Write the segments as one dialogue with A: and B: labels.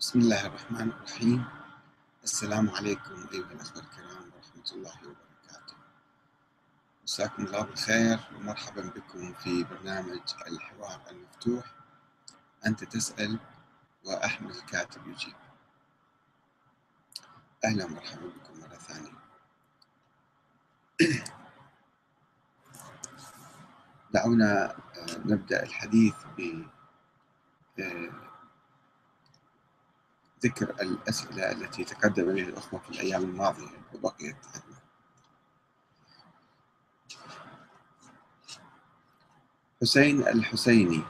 A: بسم الله الرحمن الرحيم. السلام عليكم أيها الأخوة الكرام ورحمة الله وبركاته. مساكم الله بالخير ومرحبا بكم في برنامج الحوار المفتوح. أنت تسأل وأحمد الكاتب يجيب. أهلا ومرحبا بكم مرة ثانية. دعونا نبدأ الحديث ب ذكر الأسئلة التي تقدم إليها الأخوة في الأيام الماضية وبقيت عندنا حسين الحسيني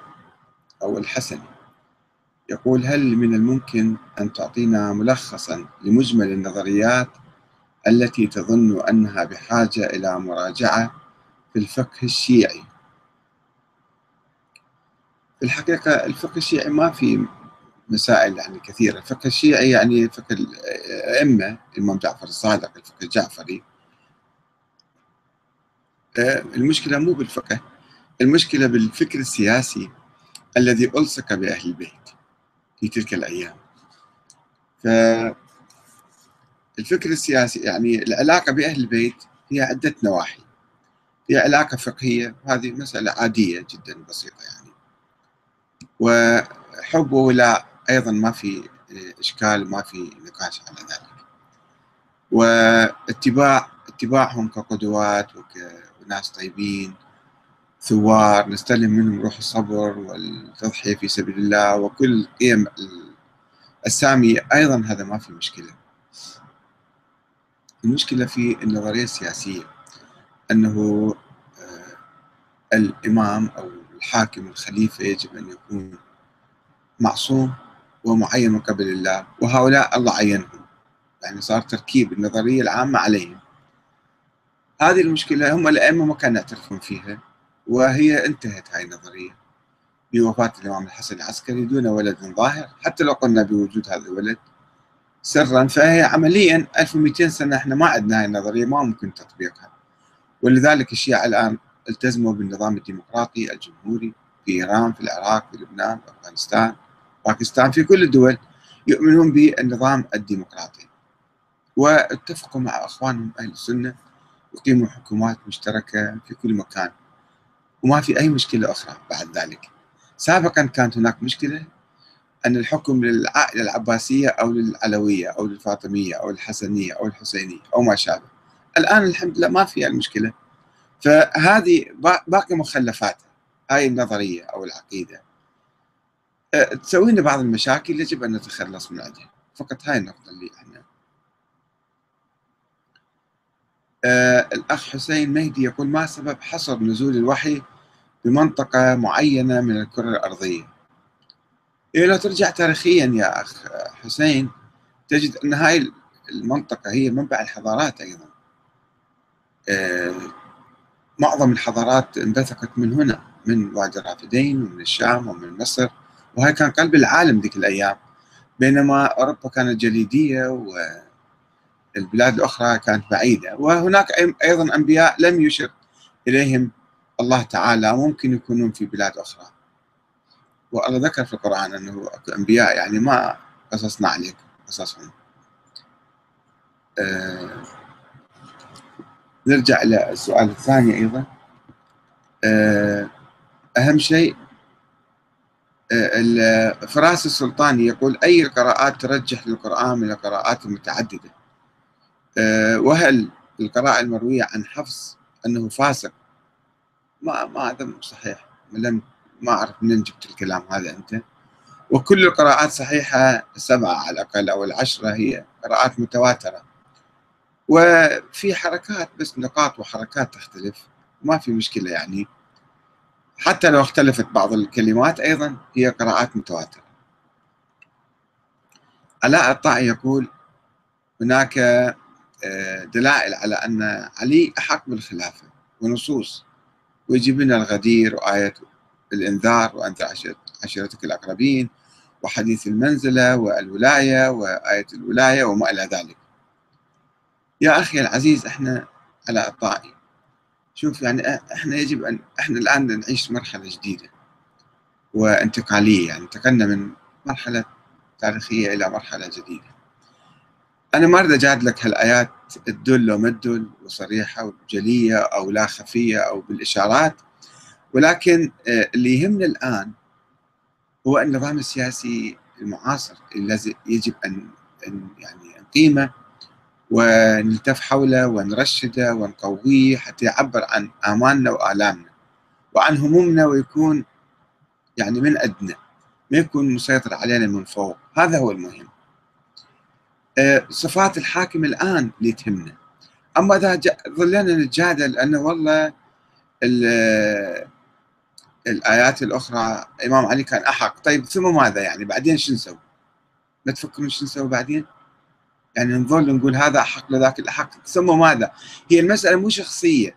A: أو الحسني يقول هل من الممكن أن تعطينا ملخصا لمجمل النظريات التي تظن أنها بحاجة إلى مراجعة في الفقه الشيعي؟ في الحقيقة الفقه الشيعي ما في مسائل يعني كثيرة. الفقه الشيعي يعني فقه الأئمة الإمام جعفر الصادق الفقه الجعفري. المشكلة مو بالفقه المشكلة بالفكر السياسي الذي ألصق بأهل البيت في تلك الأيام. فالفكر السياسي يعني العلاقة بأهل البيت هي عدة نواحي. هي علاقة فقهية وهذه مسألة عادية جدا بسيطة يعني. وحب وولاء أيضا ما في إشكال ما في نقاش على ذلك. واتباع اتباعهم كقدوات وناس طيبين ثوار نستلم منهم روح الصبر والتضحية في سبيل الله وكل قيم السامية. أيضا هذا ما في مشكلة. المشكلة في النظرية السياسية أنه الإمام أو الحاكم الخليفة يجب أن يكون معصوم. ومعين من قبل الله وهؤلاء الله عينهم. يعني صار تركيب النظرية العامة عليهم. هذه المشكلة هم الأئمة ما كانوا يعترفون فيها وهي انتهت هاي النظرية. بوفاة الإمام الحسن العسكري دون ولد ظاهر حتى لو قلنا بوجود هذا الولد سرا فهي عمليا 1200 سنة إحنا ما عندنا هاي النظرية ما ممكن تطبيقها. ولذلك الشيعة الآن التزموا بالنظام الديمقراطي الجمهوري في إيران في العراق في لبنان في أفغانستان. باكستان في كل الدول يؤمنون بالنظام الديمقراطي. واتفقوا مع إخوانهم أهل السنة يقيموا حكومات مشتركة في كل مكان. وما في أي مشكلة أخرى بعد ذلك. سابقا كانت هناك مشكلة أن الحكم للعائلة العباسية أو للعلوية أو للفاطمية أو الحسنية أو الحسينية أو ما شابه. الآن الحمد لله ما في المشكلة فهذه باقي مخلفاتها هاي النظرية أو العقيدة. تسوي لنا بعض المشاكل يجب أن نتخلص من عندها فقط هاي النقطة اللي إحنا آه الأخ حسين مهدي يقول ما سبب حصر نزول الوحي بمنطقة معينة من الكرة الأرضية؟ إيه ترجع تاريخيا يا أخ حسين تجد أن هاي المنطقة هي منبع الحضارات أيضا. آه معظم الحضارات انبثقت من هنا من وادي الرافدين ومن الشام ومن مصر. وهي كان قلب العالم ذيك الأيام. بينما أوروبا كانت جليدية والبلاد الأخرى كانت بعيدة. وهناك أيضا أنبياء لم يشر إليهم الله تعالى. ممكن يكونون في بلاد أخرى. والله ذكر في القرآن أنه أنبياء يعني ما قصصنا عليكم قصصهم. أه نرجع إلى السؤال الثاني أيضا. أه أهم شيء فراس السلطاني يقول أي القراءات ترجح للقرآن من القراءات المتعددة؟ وهل القراءة المروية عن حفص أنه فاسق؟ ما ما هذا صحيح. لم ما أعرف منين جبت الكلام هذا أنت. وكل القراءات صحيحة سبعة على الأقل أو العشرة هي قراءات متواترة. وفي حركات بس نقاط وحركات تختلف. ما في مشكلة يعني. حتى لو اختلفت بعض الكلمات أيضا هي قراءات متواترة. علاء الطائي يقول هناك دلائل على أن علي أحق بالخلافة ونصوص. ويجيب لنا الغدير وآية الإنذار وأنت عشيرتك الأقربين وحديث المنزلة والولاية وآية الولاية وما إلى ذلك. يا أخي العزيز إحنا على الطائي شوف يعني إحنا يجب ان إحنا الآن نعيش مرحلة جديدة وانتقالية يعني انتقلنا من مرحلة تاريخية إلى مرحلة جديدة. أنا ما أريد أجادلك هالآيات تدل أو ما تدل وصريحة وجلية أو لا خفية أو بالإشارات ولكن اللي يهمنا الآن هو النظام السياسي المعاصر الذي يجب أن يعني نقيمه ونلتف حوله ونرشده ونقويه حتى يعبر عن آمالنا وآلامنا وعن همومنا ويكون يعني من أدنى ما يكون مسيطر علينا من فوق هذا هو المهم. آه، صفات الحاكم الآن اللي تهمنا. أما إذا ظلنا نتجادل أنه والله الآيات الأخرى إمام علي كان أحق. طيب ثم ماذا يعني؟ بعدين شو نسوي؟ ما تفكرون شو نسوي بعدين؟ يعني نظل نقول هذا أحق لذاك الأحق. ثم ماذا؟ هي المسألة مو شخصية.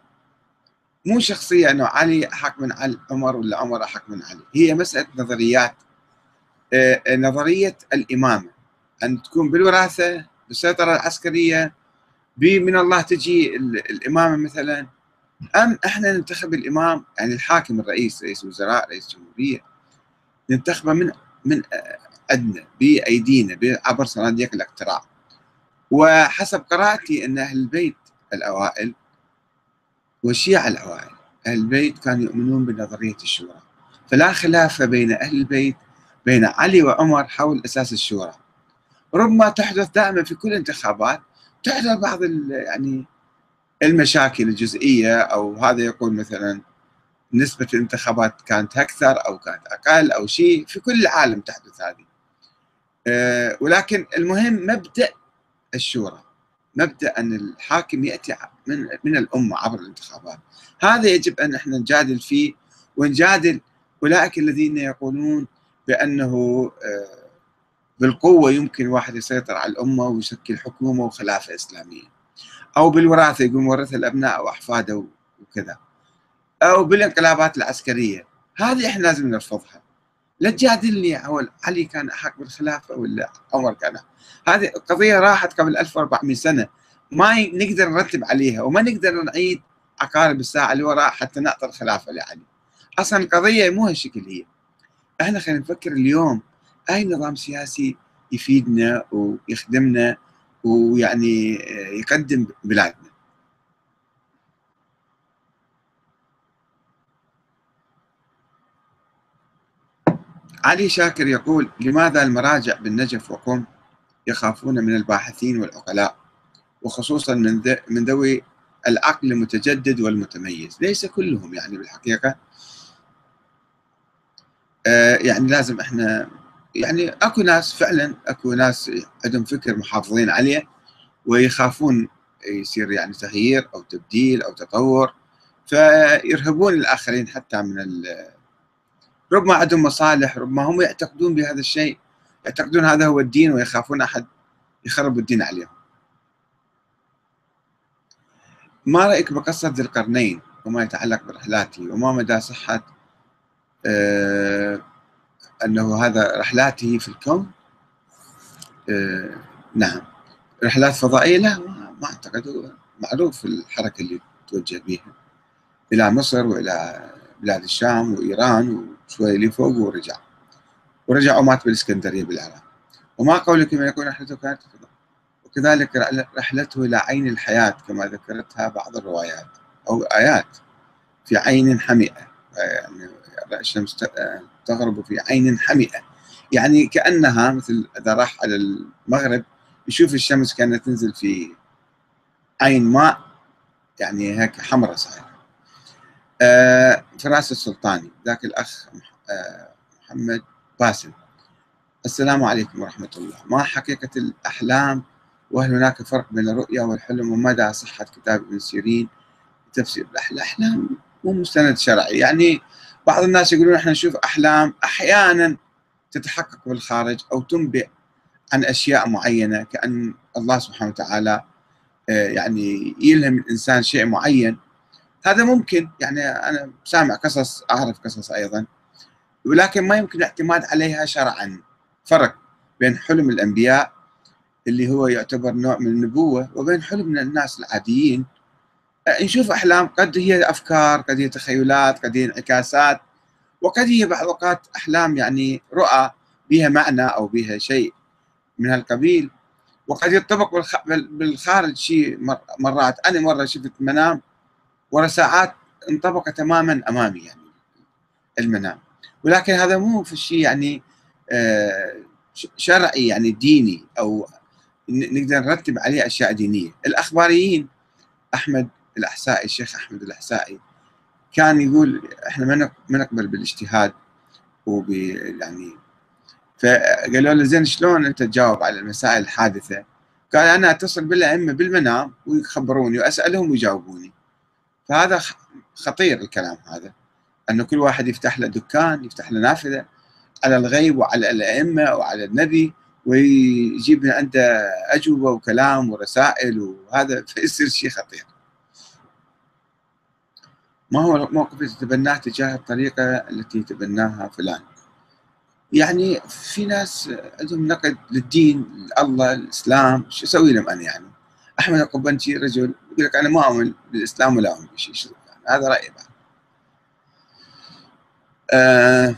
A: مو شخصية أنه علي أحق من علي عمر ولا عمر أحق من علي. هي مسألة نظريات آه، نظرية الإمامة. أن تكون بالوراثة بالسيطرة العسكرية من الله تجي الإمامة مثلا. أم إحنا ننتخب الإمام يعني الحاكم الرئيس رئيس وزراء رئيس جمهورية ننتخبه من من أدنى بأيدينا عبر صناديق الاقتراع. وحسب قراءتي أن أهل البيت الأوائل والشيعة الأوائل أهل البيت كانوا يؤمنون بنظرية الشورى. فلا خلاف بين أهل البيت بين علي وعمر حول أساس الشورى. ربما تحدث دائما في كل الانتخابات تحدث بعض يعني المشاكل الجزئية أو هذا يقول مثلا نسبة الانتخابات كانت أكثر أو كانت أقل أو شيء في كل العالم تحدث هذه. أه ولكن المهم مبدأ الشورى. مبدأ أن الحاكم يأتي من, من الأمة عبر الانتخابات. هذا يجب أن إحنا نجادل فيه ونجادل أولئك الذين يقولون بأنه أه بالقوة يمكن واحد يسيطر على الأمة ويشكل حكومة وخلافة إسلامية. أو بالوراثة يقول مورث الأبناء وأحفاده وكذا. أو بالانقلابات العسكرية. هذه إحنا لازم نرفضها. لا تجادلني هو علي كان أحق بالخلافة ولا عمر كان هذه قضية راحت قبل 1400 سنة. ما نقدر نرتب عليها وما نقدر نعيد عقارب الساعة اللي وراء حتى نعطي الخلافة لعلي. أصلا القضية مو هالشكل هي إحنا خلينا نفكر اليوم أي نظام سياسي يفيدنا ويخدمنا ويعني يقدم بلادنا. علي شاكر يقول لماذا المراجع بالنجف وقم يخافون من الباحثين والعقلاء؟ وخصوصا من من ذوي العقل المتجدد والمتميز. ليس كلهم يعني بالحقيقة. آه، يعني لازم إحنا يعني أكو ناس فعلا أكو ناس عندهم فكر محافظين عليه ويخافون يصير يعني تغيير أو تبديل أو تطور فيرهبون الآخرين حتى من ربما عندهم مصالح ربما هم يعتقدون بهذا الشيء. يعتقدون هذا هو الدين ويخافون أحد يخرب الدين عليهم. ما رأيك بقصة ذي القرنين وما يتعلق برحلاته وما مدى صحة أه أنه هذا رحلاته في الكون؟ آه نعم. رحلات فضائية؟ لا ما أعتقد. معروف الحركة اللي توجه بها إلى مصر وإلى بلاد الشام وإيران وشوية اللي فوق ورجع. ورجع ومات بالإسكندرية بالعراق. وما قولك من يكون رحلته كانت وكذلك رحلته إلى عين الحياة كما ذكرتها بعض الروايات أو آيات في عين حمئة. يعني الشمس تغرب في عين حمئة. يعني كأنها مثل إذا راح على المغرب يشوف الشمس كأنها تنزل في عين ماء. يعني هيك حمراء صايرة. آه فراس السلطاني ذاك الأخ آه محمد باسل. السلام عليكم ورحمة الله. ما حقيقة الأحلام وهل هناك فرق بين الرؤيا والحلم ومدى صحة كتاب ابن سيرين تفسير الأحلام مو مستند شرعي. يعني بعض الناس يقولون إحنا نشوف أحلام أحيانا تتحقق بالخارج أو تنبئ عن أشياء معينة كأن الله سبحانه وتعالى آه، يعني يلهم الإنسان شيء معين. هذا ممكن يعني أنا سامع قصص أعرف قصص أيضا ولكن ما يمكن الاعتماد عليها شرعا. فرق بين حلم الأنبياء اللي هو يعتبر نوع من النبوة وبين حلم الناس العاديين. نشوف أحلام قد هي أفكار قد هي تخيلات قد هي انعكاسات وقد هي بعض الأوقات أحلام يعني رؤى بها معنى أو بها شيء من هالقبيل. وقد يطبق بالخارج شيء مرات. أنا مرة شفت منام ورا ساعات انطبق تماما أمامي يعني المنام ولكن هذا مو في الشيء يعني آه، شرعي يعني ديني أو نقدر نرتب عليه أشياء دينية الأخباريين أحمد الأحسائي الشيخ أحمد الأحسائي كان يقول إحنا ما نقبل بالاجتهاد وب يعني فقالوا له زين شلون أنت تجاوب على المسائل الحادثة؟ قال أنا أتصل بالأئمة بالمنام ويخبروني وأسألهم ويجاوبوني. فهذا خطير الكلام هذا أنه كل واحد يفتح له دكان يفتح له نافذة على الغيب وعلى الأئمة وعلى النبي ويجيب لنا عنده أجوبة وكلام ورسائل وهذا فيصير شيء خطير. ما هو الموقف الذي تتبناه تجاه الطريقة التي تبناها فلان؟ يعني في ناس عندهم نقد للدين الله الإسلام شو أسوي لهم أنا يعني؟ أحمد القبنجي رجل يقول لك أنا ما اؤمن بالإسلام ولا اؤمن بشيء يعني هذا رأيي بعد. آه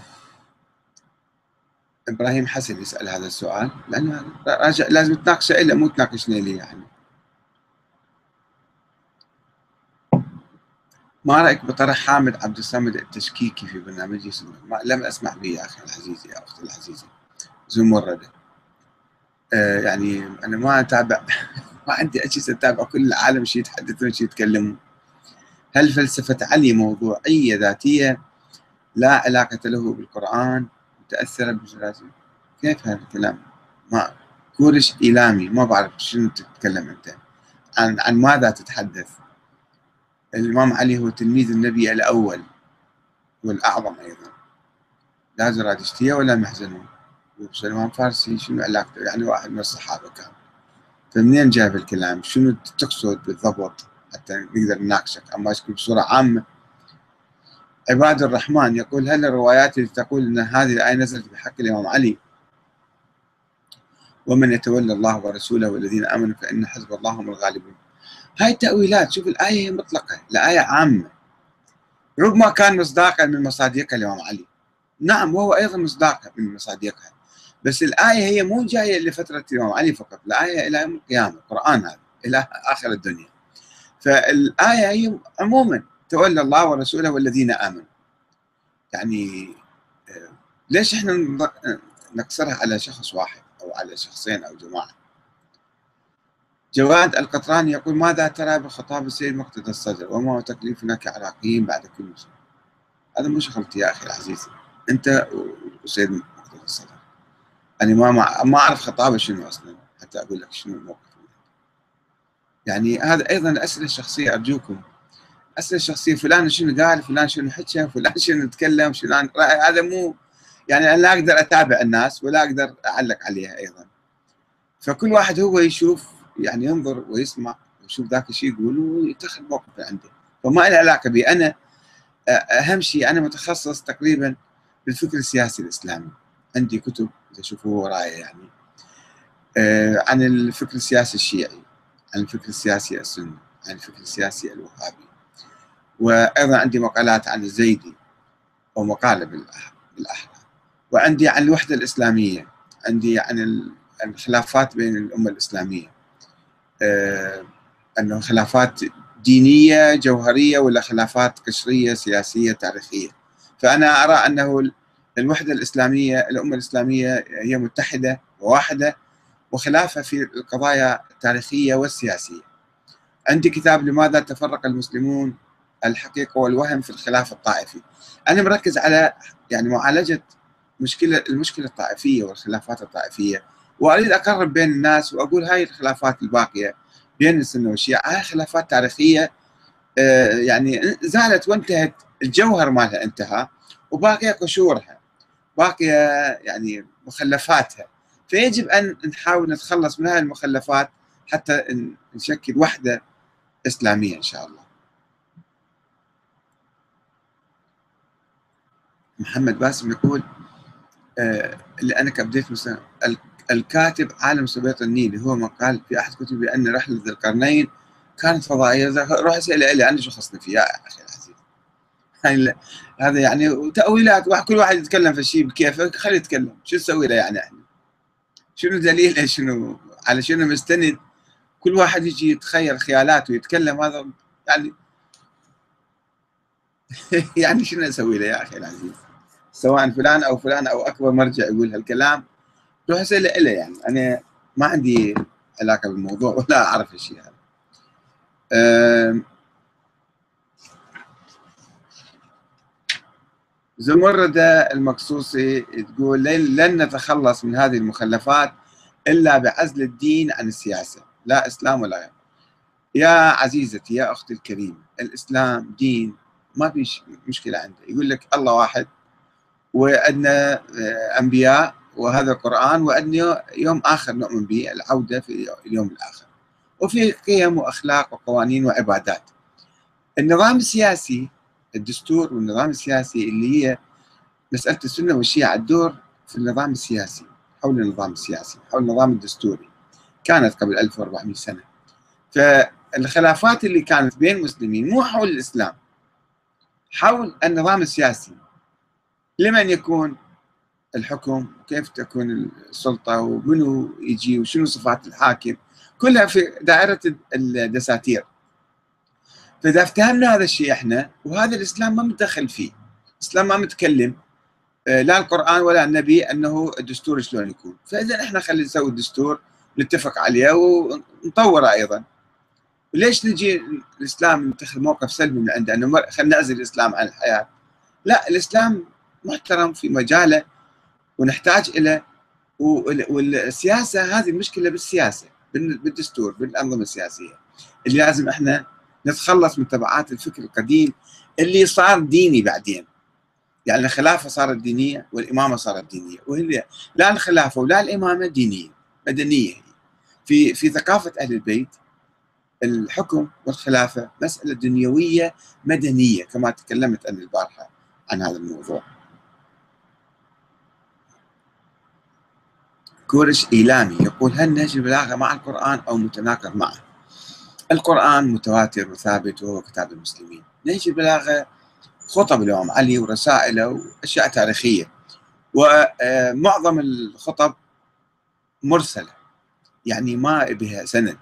A: إبراهيم حسن يسأل هذا السؤال لأنه لازم تناقشه إلا مو تناقشني لي يعني. ما رأيك بطرح حامد عبد الصمد التشكيكي في برنامج ما لم أسمع به يا أخي العزيز يا أختي العزيزة زمردة يعني أنا ما اتابع ما عندي أجهزة أتابع كل العالم شو يتحدثون شو يتكلمون. هل فلسفه علي موضوعيه ذاتية لا علاقة له بالقرآن متأثرة بجلاسه كيف هذا الكلام؟ ما كورش إيلامي ما بعرف شنو تتكلم أنت. عن عن ماذا تتحدث؟ الإمام علي هو تلميذ النبي الأول والأعظم أيضا. لا زرادشتية ولا محزنون. وسلمان فارسي شنو علاقته؟ يعني واحد من الصحابة كان. فمنين جاب الكلام؟ شنو تقصد بالضبط؟ حتى نقدر نناقشك أما بصورة عامة. عباد الرحمن يقول هل الروايات التي تقول أن هذه الآية نزلت بحق الإمام علي؟ ومن يتولى الله ورسوله والذين آمنوا فإن حزب الله هم الغالبون. هاي التأويلات شوف الآية مطلقة الآية عامة. ربما كان مصداقا من مصادقها الإمام علي. نعم وهو أيضا مصداقا من مصادقها. بس الآية هي مو جاية لفترة الإمام علي فقط الآية إلى يوم القيامة القرآن هذا إلى آخر الدنيا. فالآية هي عموما تولى الله ورسوله والذين آمنوا. يعني آه، ليش إحنا نقصرها على شخص واحد أو على شخصين أو جماعة؟ جواد القطراني يقول ماذا ترى بخطاب السيد مقتدى الصدر؟ وما هو تكليفنا كعراقيين بعد كل مسلم هذا مو شغلتي يا أخي العزيز. أنت الصدر أنا ما ما أعرف خطابه شنو أصلا حتى أقول لك شنو الموقف. يعني هذا أيضا الأسئلة الشخصية أرجوكم. اسئله الشخصية فلان شنو قال؟ فلان شنو حكى؟ فلان شنو تكلم؟ فلان هذا مو يعني أنا لا أقدر أتابع الناس ولا أقدر أعلق عليها أيضا. فكل واحد هو يشوف يعني ينظر ويسمع ويشوف ذاك الشيء يقول ويتخذ موقف عنده. فما له علاقة بي. أنا أهم شيء أنا متخصص تقريبا بالفكر السياسي الإسلامي. عندي كتب تشوفوه وراي يعني. عن الفكر السياسي الشيعي عن الفكر السياسي السني عن الفكر السياسي الوهابي. وأيضا عندي مقالات عن الزيدي أو مقاله بالاحرى وعندي عن الوحدة الإسلامية عندي عن الخلافات بين الأمة الإسلامية. آه، أنه خلافات دينية جوهرية ولا خلافات قشرية سياسية تاريخية. فأنا أرى أنه الوحدة الإسلامية الأمة الإسلامية هي متحدة وواحدة وخلافه في القضايا التاريخية والسياسية. عندي كتاب لماذا تفرق المسلمون؟ الحقيقة والوهم في الخلاف الطائفي. أنا مركز على يعني معالجة مشكلة المشكلة الطائفية والخلافات الطائفية وأريد اقرب بين الناس وأقول هاي الخلافات الباقية بين السنة والشيعة. هاي خلافات تاريخية آه، يعني زالت وانتهت الجوهر مالها انتهى وباقية قشورها. باقية يعني مخلفاتها. فيجب أن نحاول نتخلص من هذه المخلفات حتى نشكل وحدة إسلامية إن شاء الله. محمد باسم يقول آه اللي أنا كبديت الكاتب عالم سبيط النيلي هو من قال في أحد كتبه بأن رحلة ذي القرنين كانت فضائية. روح اسأل أنا شو خصني فيها يا أخي يعني هذا يعني تأويلات كل واحد يتكلم في الشيء بكيفه خليه يتكلم. شو نسوي له يعني إحنا؟ شنو دليله شنو؟ على شنو مستند؟ كل واحد يجي يتخيل خيالات ويتكلم هذا يعني يعني شنو أسوي له يا أخي العزيز؟ سواء فلان أو فلان أو أكبر مرجع يقول هالكلام. روح اساله له يعني؟ أنا ما عندي علاقة بالموضوع ولا أعرف الشيء هذا زمردة المقصوصي تقول لن نتخلص من هذه المخلفات إلا بعزل الدين عن السياسة. لا إسلام ولا غير يا عزيزتي يا أختي الكريمة الإسلام دين ما في مشكلة عنده يقول لك الله واحد وعندنا آه، أنبياء وهذا القرآن وعندنا يوم آخر نؤمن به العودة في اليوم الآخر. وفي قيم وأخلاق وقوانين وعبادات. النظام السياسي الدستور والنظام السياسي اللي هي مسألة السنة والشيعة الدور في النظام السياسي حول النظام السياسي حول النظام الدستوري. كانت قبل 1400 سنة. فالخلافات اللي كانت بين المسلمين مو حول الإسلام حول النظام السياسي. لمن يكون الحكم؟ وكيف تكون السلطة؟ ومنو يجي؟ وشنو صفات الحاكم؟ كلها في دائرة الدساتير. فإذا أفتهمنا هذا الشيء إحنا وهذا الإسلام ما متدخل فيه. الإسلام ما متكلم آه، لا القرآن ولا النبي أنه الدستور شلون يكون. فإذا إحنا خلينا نسوي الدستور نتفق عليه ونطوره أيضا. ليش نجي الإسلام نتخذ موقف سلبي من عنده؟ أنه خلينا نعزل الإسلام عن الحياة. لا الإسلام محترم في مجاله ونحتاج إلى والسياسة هذه المشكلة بالسياسة بالدستور بالأنظمة السياسية. اللي لازم إحنا نتخلص من تبعات الفكر القديم اللي صار ديني بعدين. يعني الخلافة صارت دينية والإمامة صارت دينية وهي لا الخلافة ولا الإمامة دينية مدنية في في ثقافة أهل البيت الحكم والخلافة مسألة دنيوية مدنية كما تكلمت أنا البارحة عن هذا الموضوع. كورش إيلامي يقول هل نهج البلاغة مع القرآن أو متناقض معه؟ القرآن متواتر وثابت وهو كتاب المسلمين. نهج البلاغة خطب الإمام علي ورسائله وأشياء تاريخية. ومعظم الخطب مرسلة يعني ما بها سند.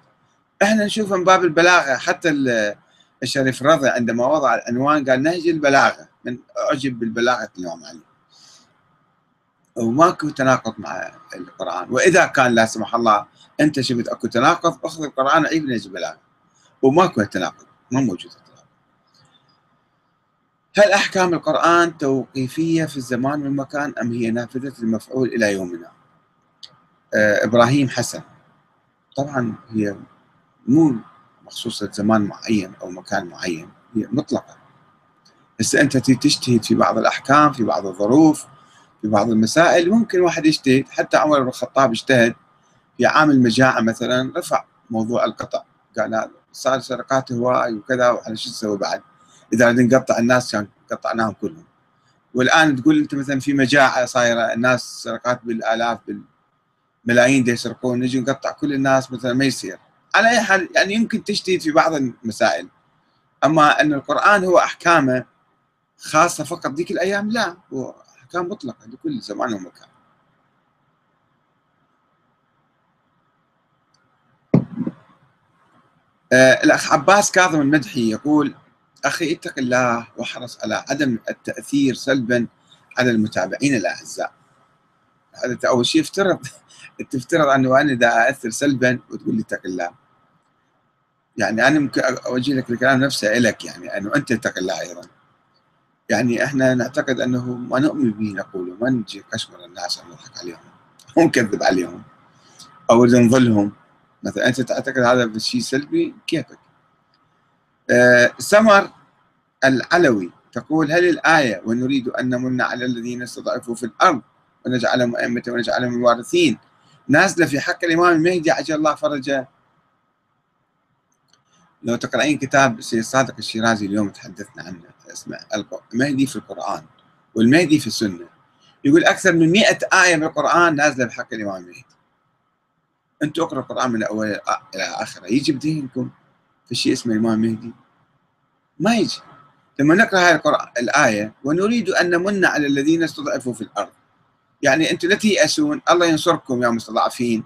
A: إحنا نشوف من باب البلاغة حتى الشريف رضي عندما وضع العنوان قال نهج البلاغة من أعجب بالبلاغة الإمام علي. وماكو تناقض مع القرآن. وإذا كان لا سمح الله أنت شفت أكو تناقض أخذ القرآن وعيب نهج البلاغة. وماكو تناقض ما موجود التناقض هل أحكام القرآن توقيفية في الزمان والمكان أم هي نافذة المفعول إلى يومنا؟ آه إبراهيم حسن. طبعا هي مو مخصوصة زمان معين أو مكان معين هي مطلقة. بس أنت تجتهد في بعض الأحكام في بعض الظروف في بعض المسائل. ممكن واحد يجتهد حتى عمر بن الخطاب اجتهد في عام المجاعة مثلا رفع موضوع القطع. قال هذا. صار سرقات هواي وكذا وعلى شو تسوي بعد؟ إذا نقطع الناس كان قطعناهم كلهم. والآن تقول أنت مثلا في مجاعة صايرة الناس سرقات بالآلاف بالملايين دي يسرقون نجي نقطع كل الناس مثلا ما يصير. على أي حال يعني يمكن تجتهد في بعض المسائل. أما أن القرآن هو أحكامه خاصة فقط ذيك الأيام لا هو أحكام مطلقة لكل زمان ومكان. الأخ عباس كاظم المدحي يقول أخي اتق الله واحرص على عدم التأثير سلبا على المتابعين الأعزاء. هذا أول شيء افترض تفترض أنه أنا إذا أثر سلبا وتقول لي اتق الله. يعني أنا ممكن أوجه لك الكلام نفسه لك يعني أنه أنت اتق الله أيضا. يعني إحنا نعتقد أنه ما نؤمن به نقوله ما نجي قشمر الناس ونضحك عليهم ونكذب عليهم أو نظلهم مثلا أنت تعتقد هذا شيء سلبي؟ كيفك؟ آه سمر العلوي تقول هل الآية ونريد أن نمن على الذين استضعفوا في الأرض ونجعلهم أئمة ونجعلهم الوارثين نازلة في حق الإمام المهدي عجل الله فرجه؟ لو تقرأين كتاب سيد صادق الشيرازي اليوم تحدثنا عنه اسمه المهدي في القرآن والمهدي في السنة يقول أكثر من مئة آية من القرآن نازلة بحق الإمام المهدي. أنتم اقرأوا القرآن من أول إلى آخره. يجي بذهنكم في شيء اسمه الإمام المهدي ما يجي. لما نقرأ هذه الآية ونريد أن نمن على الذين استضعفوا في الأرض. يعني أنتم لا تيأسون. الله ينصركم يا مستضعفين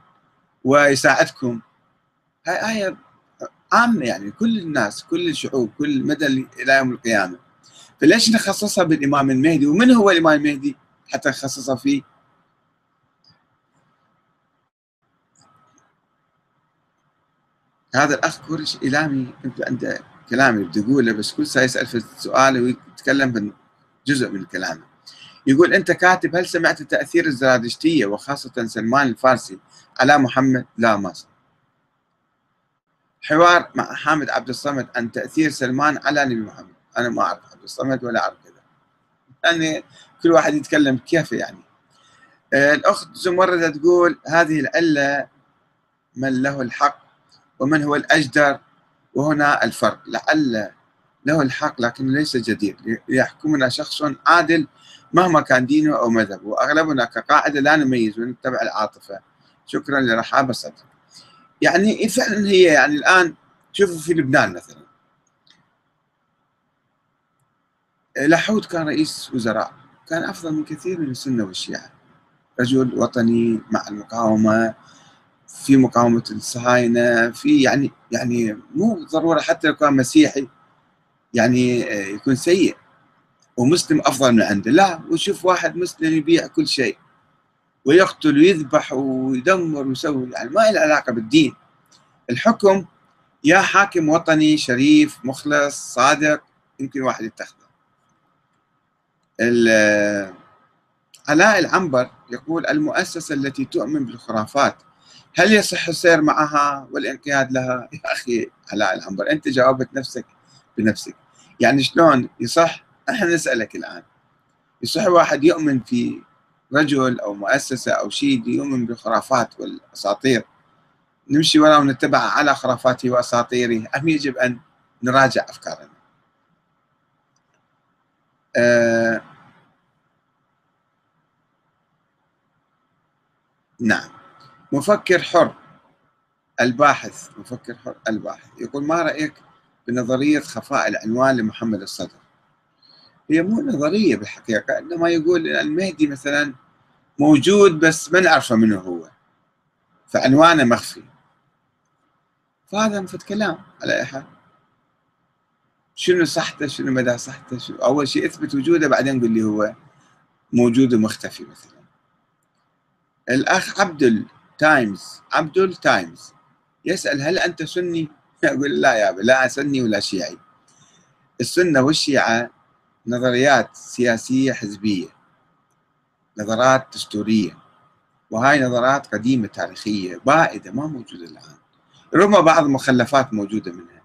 A: ويساعدكم. هاي آية عامة يعني كل الناس كل الشعوب كل مدى إلى يوم القيامة. فليش نخصصها بالإمام المهدي؟ ومن هو الإمام المهدي حتى نخصصها فيه؟ هذا الأخ كورش إلامي عنده كلام بدي أقوله بس كل ساعة يسأل في سؤال ويتكلم جزء من كلامه. يقول أنت كاتب هل سمعت تأثير الزرادشتية وخاصة سلمان الفارسي على محمد؟ لا ما سمعت. حوار مع حامد عبد الصمد عن تأثير سلمان على نبي محمد. أنا ما أعرف عبد الصمد ولا أعرف كذا. يعني كل واحد يتكلم كيف يعني. الأخت زمردة تقول هذه العلة من له الحق ومن هو الأجدر؟ وهنا الفرق. لعل له الحق لكن ليس جدير. يحكمنا شخص عادل مهما كان دينه أو مذهبه. وأغلبنا كقاعدة لا نميز ونتبع العاطفة. شكرا لرحابة صدر يعني فعلا هي يعني الآن شوفوا في لبنان مثلا. لحود كان رئيس وزراء. كان أفضل من كثير من السنة والشيعة. رجل وطني مع المقاومة في مقاومة الصهاينة في يعني يعني مو ضرورة حتى لو كان مسيحي يعني يكون سيء. ومسلم أفضل من عنده. لا وشوف واحد مسلم يبيع كل شيء ويقتل ويذبح ويدمر ويسوي يعني ما له علاقة بالدين. الحكم يا حاكم وطني شريف مخلص صادق يمكن واحد يتخذه. علاء العنبر يقول المؤسسة التي تؤمن بالخرافات هل يصح السير معها والانقياد لها؟ يا أخي علاء العنبر أنت جاوبت نفسك بنفسك. يعني شلون؟ يصح؟ أحنا نسألك الآن. يصح واحد يؤمن في رجل أو مؤسسة أو شيء يؤمن بالخرافات والأساطير. نمشي وراه ونتبع على خرافاته وأساطيره. أم يجب أن نراجع أفكارنا. آه نعم. مفكر حر الباحث مفكر حر الباحث. يقول ما رأيك بنظرية خفاء العنوان لمحمد الصدر؟ هي مو نظرية بالحقيقة إنما يقول المهدي مثلا موجود بس ما نعرفه منه هو فعنوانه مخفي. فهذا مثل كلام على أي حال. شنو صحته شنو مدى صحته شنو؟ أول شيء أثبت وجوده بعدين قل لي هو موجود ومختفي مثلا. الأخ عبد تايمز عبد تايمز يسأل هل أنت سني؟ أقول لا يا أبي لا سني ولا شيعي. السنة والشيعة نظريات سياسية حزبية نظرات دستورية وهاي نظرات قديمة تاريخية بائدة ما موجودة الآن. رغم بعض المخلفات موجودة منها.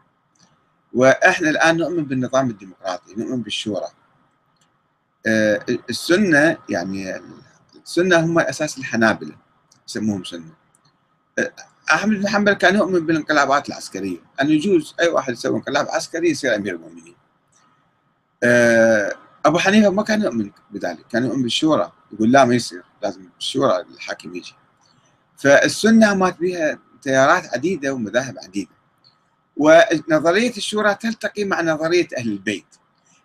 A: وإحنا الآن نؤمن بالنظام الديمقراطي نؤمن بالشورى. آه، السنة يعني السنة هم أساس الحنابلة. يسموهم سنة. آه، أحمد بن حنبل كان يؤمن بالانقلابات العسكرية. أن يجوز أي واحد يسوي انقلاب عسكري يصير أمير المؤمنين. آه، أبو حنيفة ما كان يؤمن بذلك كان يؤمن بالشورى. يقول لا ما يصير. لازم الشورى الحاكم يجي. فالسنة مات بها تيارات عديدة ومذاهب عديدة. ونظرية الشورى تلتقي مع نظرية أهل البيت.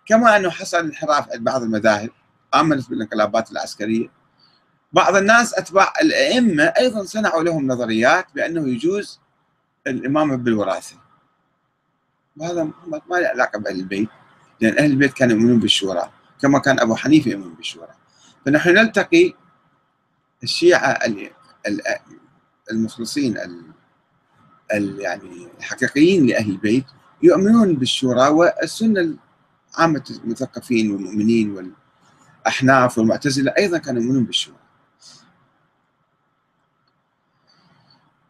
A: كما أنه حصل انحراف عند بعض المذاهب آمنت بالانقلابات العسكرية. بعض الناس أتباع الأئمة أيضا صنعوا لهم نظريات بأنه يجوز الإمامة بالوراثة وهذا ما له علاقة بأهل البيت لأن أهل البيت كانوا يؤمنون بالشورى كما كان أبو حنيفة يؤمن بالشورى. فنحن نلتقي الشيعة المخلصين يعني الحقيقيين لأهل البيت يؤمنون بالشورى والسنة عامة المثقفين والمؤمنين والأحناف والمعتزلة أيضا كانوا يؤمنون بالشورى.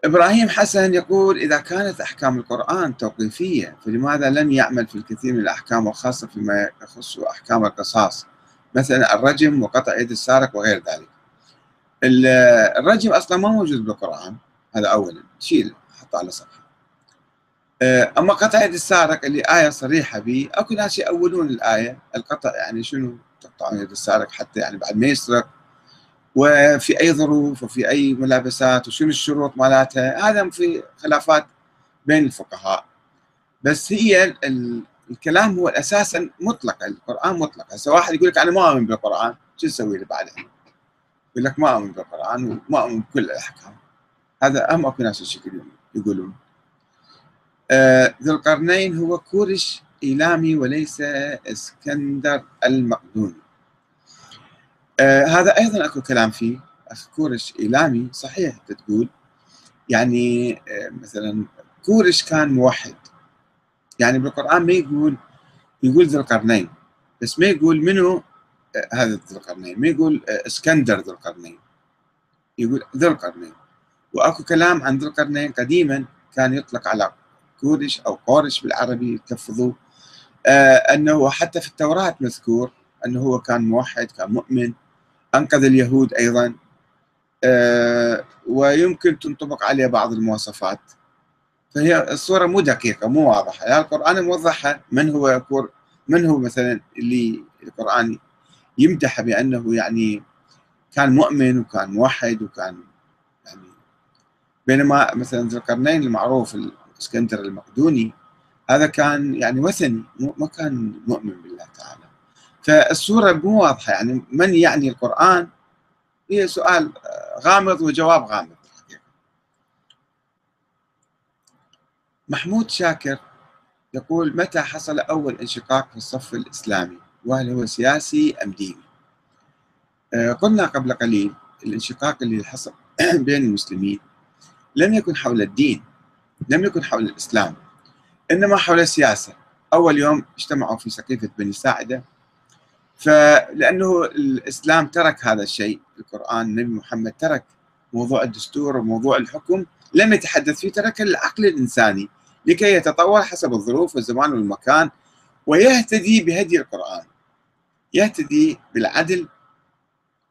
A: إبراهيم حسن يقول إذا كانت أحكام القرآن توقيفية فلماذا لم يعمل في الكثير من الأحكام وخاصة فيما يخص أحكام القصاص؟ مثلا الرجم وقطع يد السارق وغير ذلك. الرجم أصلا ما موجود بالقرآن هذا أولا. شيل حطه على صفحة. آه، أما قطع يد السارق اللي آية صريحة به أكو ناس يأولون الآية القطع يعني شنو؟ تقطعون يد السارق حتى يعني بعد ما يسرق وفي أي ظروف وفي أي ملابسات وشنو الشروط مالتها هذا في خلافات بين الفقهاء. بس هي الكلام هو أساسا مطلق القرآن مطلق. هسه واحد يقول لك أنا ما أؤمن بالقرآن شو تسوي له بعدين؟ يقول لك ما أؤمن بالقرآن وما أؤمن بكل الأحكام. هذا هم أكو ناس الشكل يقولون. آه ذو القرنين هو كورش إيلامي وليس إسكندر المقدوني. آه هذا أيضا أكو كلام فيه. أخ كورش إيلامي صحيح تقول يعني آه مثلا كورش كان موحد. يعني بالقرآن ما يقول يقول ذو القرنين بس ما يقول منو آه هذا ذو القرنين. ما يقول إسكندر ذو القرنين. يقول ذو القرنين. وأكو كلام عن ذو القرنين قديما كان يطلق على كورش أو قورش بالعربي تلفظوه أنه حتى في التوراة مذكور أنه هو كان موحد كان مؤمن. أنقذ اليهود أيضا. آه ويمكن تنطبق عليه بعض المواصفات. فهي الصورة مو دقيقة مو واضحة. يعني القرآن موضحة. من هو كور من هو مثلا اللي القرآن يمدح بأنه يعني كان مؤمن وكان موحد وكان يعني بينما مثلا ذو القرنين المعروف الإسكندر المقدوني هذا كان يعني وثني ما كان مؤمن بالله تعالى. فالصورة مو واضحة يعني من يعني القرآن؟ هي سؤال غامض وجواب غامض محمود شاكر يقول متى حصل أول انشقاق في الصف الإسلامي؟ وهل هو سياسي أم ديني؟ قلنا قبل قليل الانشقاق اللي حصل بين المسلمين لم يكن حول الدين لم يكن حول الإسلام إنما حول السياسة. أول يوم اجتمعوا في سقيفة بني ساعدة فلأنه الإسلام ترك هذا الشيء القرآن النبي محمد ترك موضوع الدستور وموضوع الحكم لم يتحدث فيه ترك العقل الإنساني لكي يتطور حسب الظروف والزمان والمكان ويهتدي بهدي القرآن. يهتدي بالعدل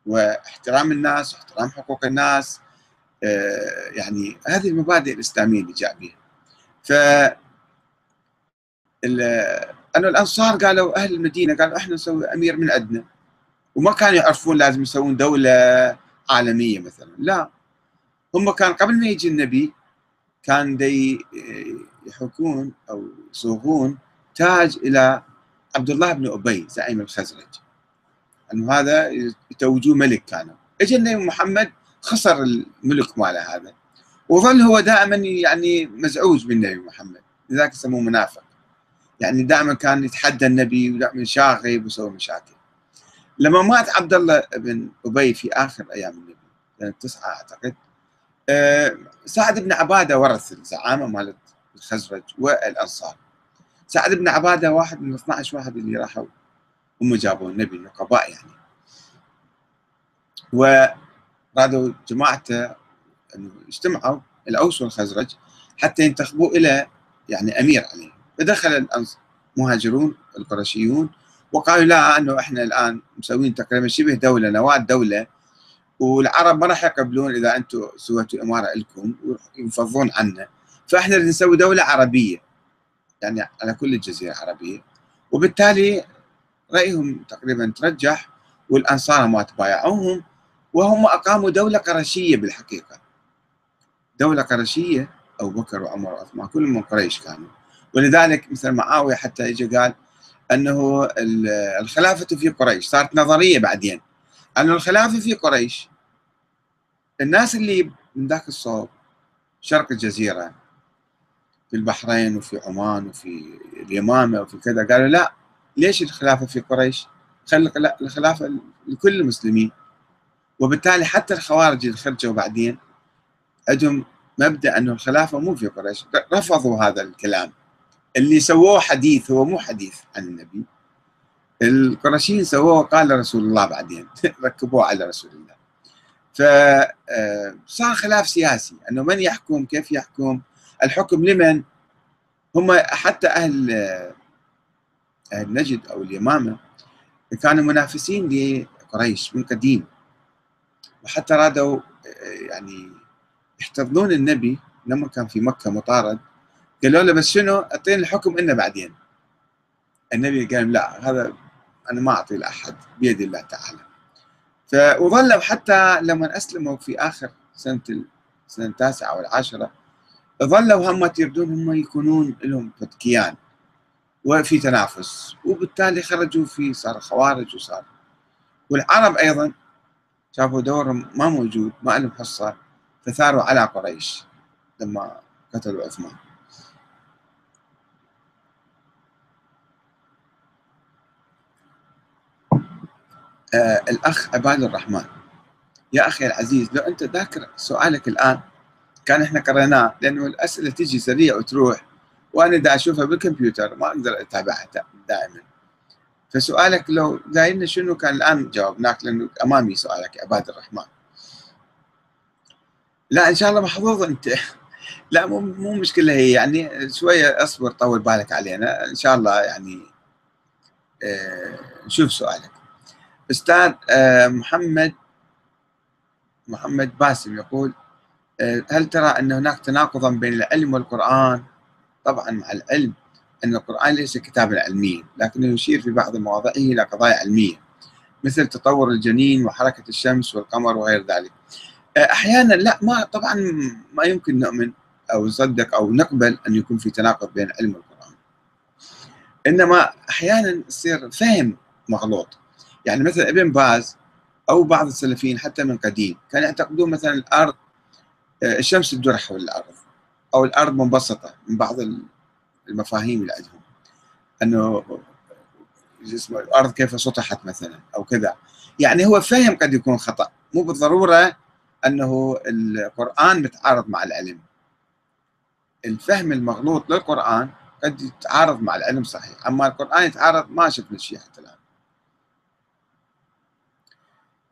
A: واحترام الناس واحترام حقوق الناس يعني هذه المبادئ الإسلامية اللي جاء بها. ف أنه الأنصار قالوا أهل المدينة قالوا إحنا نسوي أمير من عندنا. وما كانوا يعرفون لازم يسوون دولة عالمية مثلا لا. هم كان قبل ما يجي النبي كان دي يحكون أو يصوغون تاج إلى عبد الله بن أبي زعيم الخزرج. أنه هذا يتوجوه ملك كانوا اجى النبي محمد خسر الملك ماله هذا. وظل هو دائما يعني مزعوج بالنبي محمد لذلك يسموه منافق. يعني دائما كان يتحدى النبي ودائما شاغب ويسوي مشاكل. لما مات عبد الله بن أبي في آخر أيام النبي سنه تسعه أعتقد أه سعد بن عبادة ورث الزعامة مالت الخزرج والأنصار. سعد بن عبادة واحد من 12 واحد اللي راحوا هم جابوا النبي النقباء يعني. ورادوا جماعته إنه اجتمعوا الأوس والخزرج حتى ينتخبوا إلى يعني أمير عليهم. فدخل المهاجرون القرشيون وقالوا لا إنه إحنا الآن مسوين تقريبا شبه دولة نواه دولة. والعرب ما راح يقبلون إذا أنتم سويتوا إمارة لكم وينفضون عنا. فإحنا نسوي دولة عربية يعني على كل الجزيرة العربية. وبالتالي رأيهم تقريبا ترجح والأنصار ما تبايعوهم وهم أقاموا دولة قرشية بالحقيقة. دولة قرشية أبو بكر وعمر وعثمان كلهم من قريش كانوا. ولذلك مثل معاوية حتى اجى قال أنه الخلافة في قريش صارت نظرية بعدين. انه الخلافة في قريش الناس اللي من ذاك الصوب شرق الجزيرة في البحرين وفي عمان وفي اليمامة وفي كذا قالوا لا ليش الخلافة في قريش؟ خلي الخلافة لكل المسلمين. وبالتالي حتى الخوارج اللي خرجوا بعدين عندهم مبدأ انه الخلافة مو في قريش. رفضوا هذا الكلام. اللي سووه حديث هو مو حديث عن النبي. القرشيين سووه قال رسول الله بعدين ركبوه على رسول الله. فصار خلاف سياسي إنه من يحكم كيف يحكم الحكم لمن؟ هم حتى أهل أهل نجد أو اليمامة كانوا منافسين لقريش من قديم. وحتى رادوا يعني يحتضنون النبي لما كان في مكة مطارد. قالوا له بس شنو؟ أعطيني الحكم إنه بعدين. النبي قال لا هذا أنا ما أعطي لأحد بيد الله تعالى. فظلوا حتى لما أسلموا في آخر سنة السنة التاسعة والعاشره ظلوا هم يريدون هم يكونون لهم كيان وفي تنافس وبالتالي خرجوا في صار خوارج وصار. والعرب أيضا شافوا دورهم ما موجود ما لهم حصة فثاروا على قريش لما قتلوا عثمان. آه الأخ عباد الرحمن. يا أخي العزيز لو أنت ذاكر سؤالك الآن كان إحنا قريناه لأنه الأسئلة تجي سريع وتروح وأنا دا أشوفها بالكمبيوتر ما أقدر أتابعها دائما. فسؤالك لو دايرنا شنو كان الآن جاوبناك لأنه أمامي سؤالك يا عباد الرحمن. لا إن شاء الله محظوظ أنت. لا مو مو مشكلة هي يعني شوية أصبر طول بالك علينا. إن شاء الله يعني آه نشوف سؤالك. أستاذ آه محمد محمد باسم يقول آه هل ترى أن هناك تناقضا بين العلم والقرآن؟ طبعا مع العلم أن القرآن ليس كتابا علميا لكنه يشير في بعض مواضعه إلى قضايا علمية مثل تطور الجنين وحركة الشمس والقمر وغير ذلك. أحيانا لا ما طبعا ما يمكن نؤمن أو نصدق أو نقبل أن يكون في تناقض بين العلم والقرآن. إنما أحيانا يصير فهم مغلوط. يعني مثلا ابن باز أو بعض السلفيين حتى من قديم كانوا يعتقدون مثلا الأرض الشمس تدور حول الأرض أو الأرض منبسطة من بعض المفاهيم اللي عندهم. أنه اسمه الأرض كيف سطحت مثلا أو كذا. يعني هو فهم قد يكون خطأ. مو بالضرورة أنه القرآن متعارض مع العلم. الفهم المغلوط للقرآن قد يتعارض مع العلم صحيح. أما القرآن يتعارض ما شفنا شيء حتى الآن.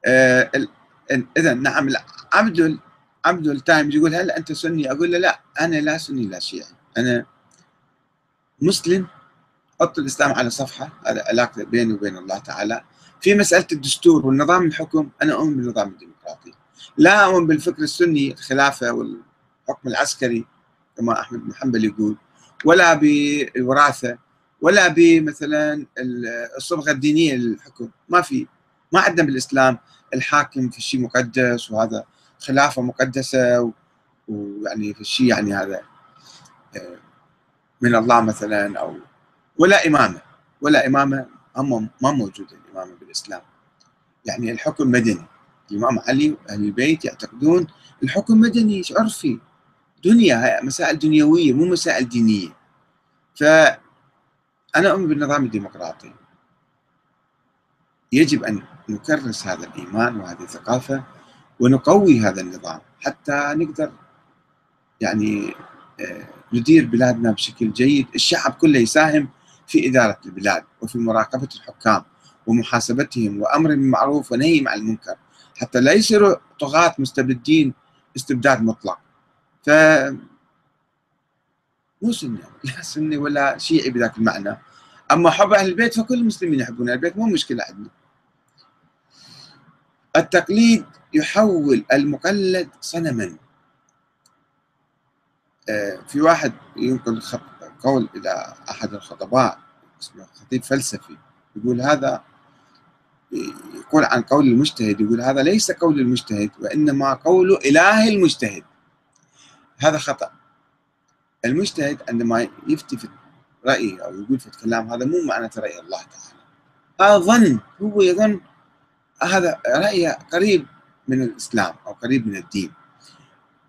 A: آه إذا نعم عبد عبد التايم يقول هل أنت سني؟ أقول له لا أنا لا سني لا شيعي أنا مسلم حط الإسلام على صفحة هذا علاقة بيني وبين الله تعالى. في مسألة الدستور والنظام الحكم أنا أؤمن بالنظام الديمقراطي. لا أؤمن بالفكر السني الخلافة والحكم العسكري كما أحمد بن حنبل يقول ولا بالوراثة ولا بمثلا الصبغة الدينية للحكم. ما في. ما عندنا بالإسلام الحاكم في شيء مقدس وهذا خلافة مقدسة ويعني في الشيء يعني هذا من الله مثلا أو ولا إمامة ولا إمامة هم ما موجودة الإمامة بالإسلام. يعني الحكم مدني الإمام علي وأهل البيت يعتقدون الحكم مدني عرفي. دنيا مسائل دنيوية مو مسائل دينية. فأنا أؤمن بالنظام الديمقراطي. يجب أن نكرس هذا الإيمان وهذه الثقافة ونقوي هذا النظام حتى نقدر يعني ندير بلادنا بشكل جيد. الشعب كله يساهم في إدارة البلاد وفي مراقبة الحكام ومحاسبتهم وأمر بالمعروف ونهي عن المنكر حتى لا يصيروا طغاة مستبدين استبداد مطلق. ف مو سني لا سني ولا شيعي بذاك المعنى. أما حب أهل البيت فكل المسلمين يحبون أهل البيت مو مشكلة عندنا. التقليد يحول المقلد صنما. في واحد ينقل قول إلى أحد الخطباء اسمه خطيب فلسفي يقول هذا يقول عن قول المجتهد يقول هذا ليس قول المجتهد وإنما قول إله المجتهد. هذا خطأ. المجتهد عندما يفتي في رأيه أو يقول في الكلام هذا مو معنى رأي الله تعالى. هذا ظن هو يظن هذا رايه قريب من الإسلام أو قريب من الدين.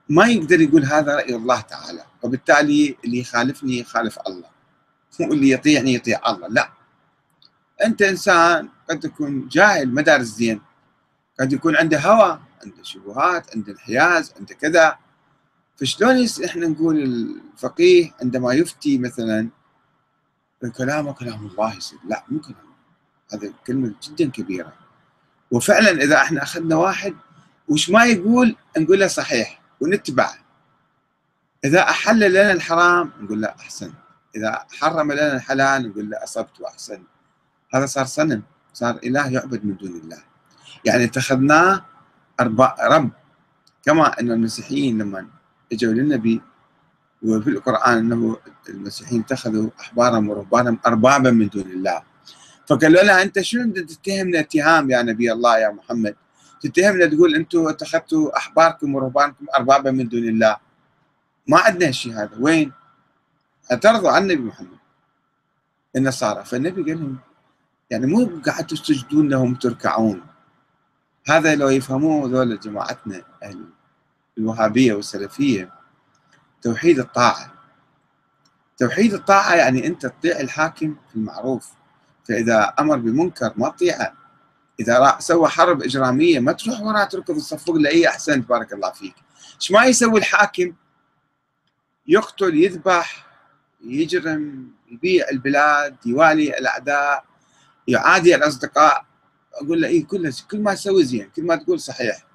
A: ما يقدر يقول هذا رأي الله تعالى وبالتالي اللي يخالفني يخالف الله. واللي يطيعني يطيع الله. لا. أنت إنسان قد تكون جاهل ما دارس زين قد يكون عنده هوى عنده شبهات عنده انحياز عنده كذا. فشلون إحنا نقول الفقيه عندما يفتي مثلا كلامه كلام الله يصير؟ لا مو كلام. هذا كلمة جدا كبيرة. وفعلا إذا إحنا أخذنا واحد وش ما يقول؟ نقول له صحيح ونتبعه إذا أحل لنا الحرام نقول له أحسن. إذا حرم لنا الحلال نقول له أصبت وأحسن. هذا صار صنم صار إله يعبد من دون الله. يعني اتخذناه رب. كما أن المسيحيين لما إجوا للنبي وفي القرآن أنه المسيحيين اتخذوا أحبارهم ورهبانهم أربابا من دون الله. فقالوا لها أنت شنو تتهمنا اتهام يا نبي الله يا محمد؟ تتهمنا تقول أنتم اتخذتوا أحباركم ورهبانكم أربابا من دون الله. ما عندنا هالشيء هذا. وين؟ اعترضوا على النبي محمد. النصارى. فالنبي قال لهم يعني مو قاعد تسجدون لهم تركعون. هذا لو يفهموه ذول جماعتنا أهل الوهابية والسلفية. توحيد الطاعة. توحيد الطاعة يعني أنت تطيع الحاكم في المعروف. فإذا أمر بمنكر ما تطيعه إذا راح سوى حرب إجرامية ما تروح وراه تركض تصفق له إيه أحسنت بارك الله فيك. إيش ما يسوي الحاكم؟ يقتل يذبح يجرم يبيع البلاد يوالي الأعداء يعادي الأصدقاء. أقول له إيه كل كل ما تسوي زين كل ما تقول صحيح.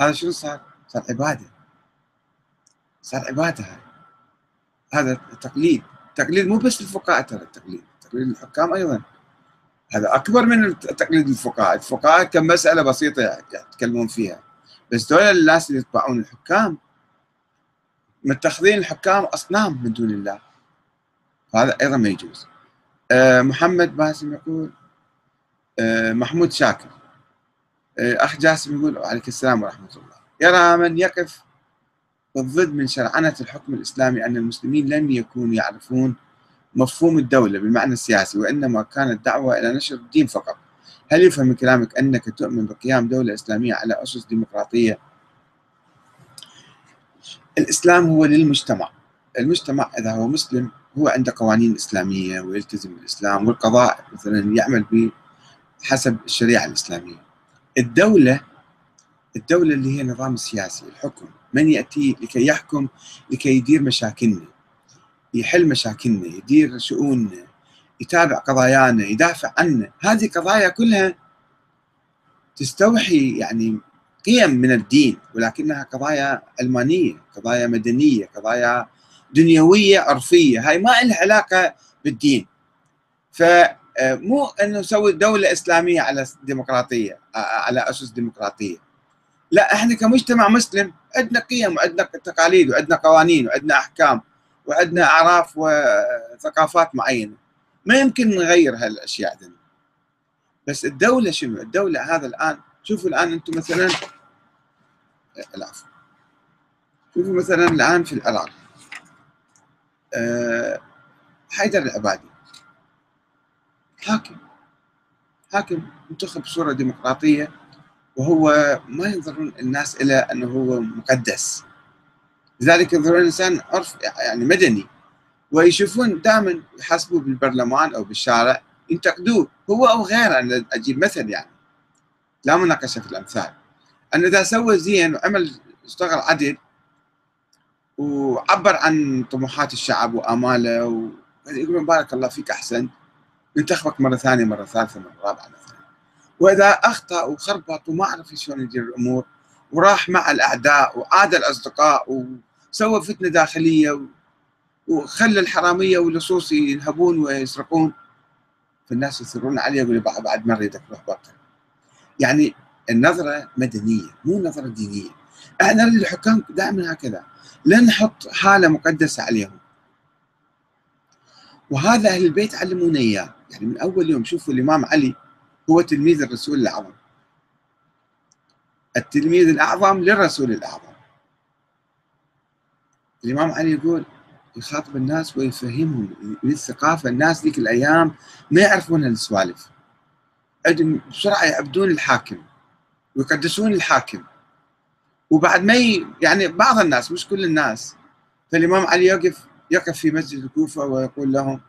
A: هذا شنو صار؟ صار عبادة. صار عبادة هاي هذا تقليد. تقليد مو بس الفقهاء ترى التقليد. تقليد الحكام أيضا. هذا أكبر من تقليد الفقهاء. الفقهاء كم مسألة بسيطة يتكلمون فيها. بس دول الناس اللي يتبعون الحكام متخذين الحكام أصنام من دون الله. هذا أيضا ما يجوز. أه محمد باسم يقول أه محمود شاكر. أه أخ جاسم يقول عليك السلام ورحمة الله. يرى من يقف بالضد من شرعنة الحكم الإسلامي أن المسلمين لم يكونوا يعرفون مفهوم الدولة بالمعنى السياسي وإنما كانت دعوة إلى نشر الدين فقط. هل يفهم من كلامك أنك تؤمن بقيام دولة إسلامية على أسس ديمقراطية؟ الإسلام هو للمجتمع. المجتمع إذا هو مسلم هو عنده قوانين إسلامية ويلتزم بالإسلام والقضاء مثلا يعمل بحسب الشريعة الإسلامية. الدولة الدولة اللي هي النظام السياسي الحكم من يأتي لكي يحكم لكي يدير مشاكلنا. يحل مشاكلنا يدير شؤوننا يتابع قضايانا يدافع عنا هذه قضايا كلها تستوحي يعني قيم من الدين ولكنها قضايا علمانية قضايا مدنية قضايا دنيوية عرفية. هاي ما لها علاقة بالدين. فمو أنه نسوي دولة إسلامية على ديمقراطية على أسس ديمقراطية. لا إحنا كمجتمع مسلم عندنا قيم وعندنا تقاليد وعندنا قوانين وعندنا أحكام. وعندنا أعراف وثقافات معينة. ما يمكن نغير هالأشياء عندنا بس الدولة شنو؟ الدولة هذا الآن شوفوا الآن أنتم مثلا العفو. شوفوا مثلا الآن في العراق. أه حيدر العبادي. حاكم. حاكم منتخب بصوره ديمقراطية وهو ما ينظرون الناس إلى أنه هو مقدس. لذلك ينظرون الإنسان عرف يعني مدني ويشوفون دائما يحاسبوه بالبرلمان أو بالشارع ينتقدوه هو أو غيره. أنا أجيب مثل يعني لا مناقشة في الأمثال. أن إذا سوى زين وعمل اشتغل عدل وعبر عن طموحات الشعب وآماله ويقولون بارك الله فيك أحسن ننتخبك مرة ثانية مرة ثالثة مرة رابعة مثلا وإذا أخطأ وخربط وما عرف شلون يدير الأمور وراح مع الأعداء وعاد الأصدقاء وسوى فتنة داخلية وخلى الحرامية واللصوص ينهبون ويسرقون. فالناس يثرون عليه يقول بعد ما اريدك روح بطل يعني النظرة مدنية مو نظرة دينية. إحنا نريد الحكام دائما هكذا. لا نحط حالة مقدسة عليهم. وهذا أهل البيت علمونا إياه. يعني من أول يوم شوفوا الإمام علي هو تلميذ الرسول الأعظم. التلميذ الأعظم للرسول الأعظم. الإمام علي يقول يخاطب الناس ويفهمهم للثقافة الناس ذيك الأيام ما يعرفون هالسوالف عندهم بسرعة يعبدون الحاكم ويقدسون الحاكم وبعد ما. يعني بعض الناس مش كل الناس فالإمام علي يقف يقف في مسجد الكوفة ويقول لهم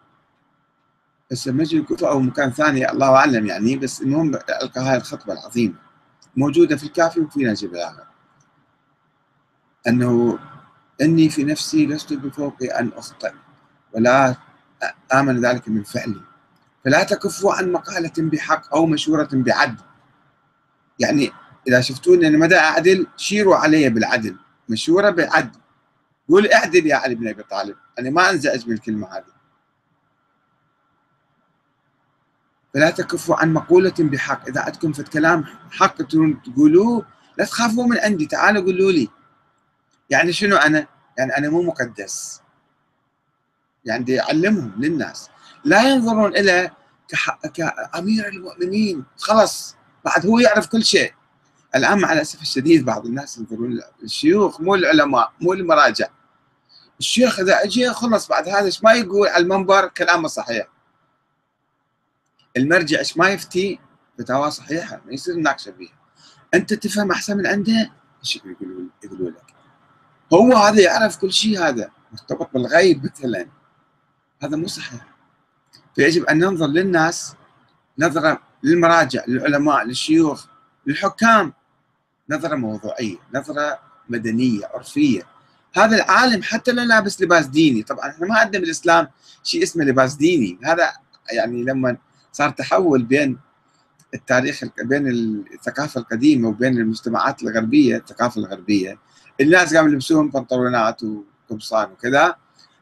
A: بس مسجد الكوفة أو مكان ثاني الله أعلم يعني بس المهم ألقى هاي الخطبة العظيمة موجودة في الكافي وفي نجيب الآخر أنه إني في نفسي لست بفوق أن أخطئ ولا آمن ذلك من فعلي. فلا تكفوا عن مقالة بحق أو مشورة بعدل. يعني إذا شفتون أن مدى أعدل شيروا علي بالعدل مشورة بعدل. قول اعدل يا علي بن أبي طالب أنا ما أنزعج من الكلمة هذه. فلا تكفوا عن مقولة بحق. إذا عندكم في الكلام حق تقولوه لا تخافوا من عندي تعالوا قولوا لي. يعني شنو أنا؟ يعني أنا مو مقدس. يعني دي أعلمهم للناس. لا ينظرون إلى كأمير المؤمنين. خلص بعد هو يعرف كل شيء. الآن مع الأسف الشديد بعض الناس ينظرون الشيوخ مو العلماء مو المراجع. الشيخ إذا أجي خلص بعد هذا ما يقول على المنبر كلامه صحيح. المرجع إيش ما يفتي فتاوى صحيحة ما يصير نناقشه فيها. أنت تفهم أحسن من عنده؟ إيش يقولوا يقولوا لك. هو هذا يعرف كل شيء هذا مرتبط بالغيب مثلا. هذا مو صحيح. فيجب أن ننظر للناس نظرة للمراجع للعلماء للشيوخ للحكام. نظرة موضوعية نظرة مدنية عرفية. هذا العالم حتى لو لابس لباس ديني. طبعا إحنا ما عندنا بالإسلام شيء اسمه لباس ديني. هذا يعني لما صار تحول بين التاريخ بين الثقافة القديمة وبين المجتمعات الغربية الثقافة الغربية الناس قاموا يلبسون بنطلونات وقمصان وكذا.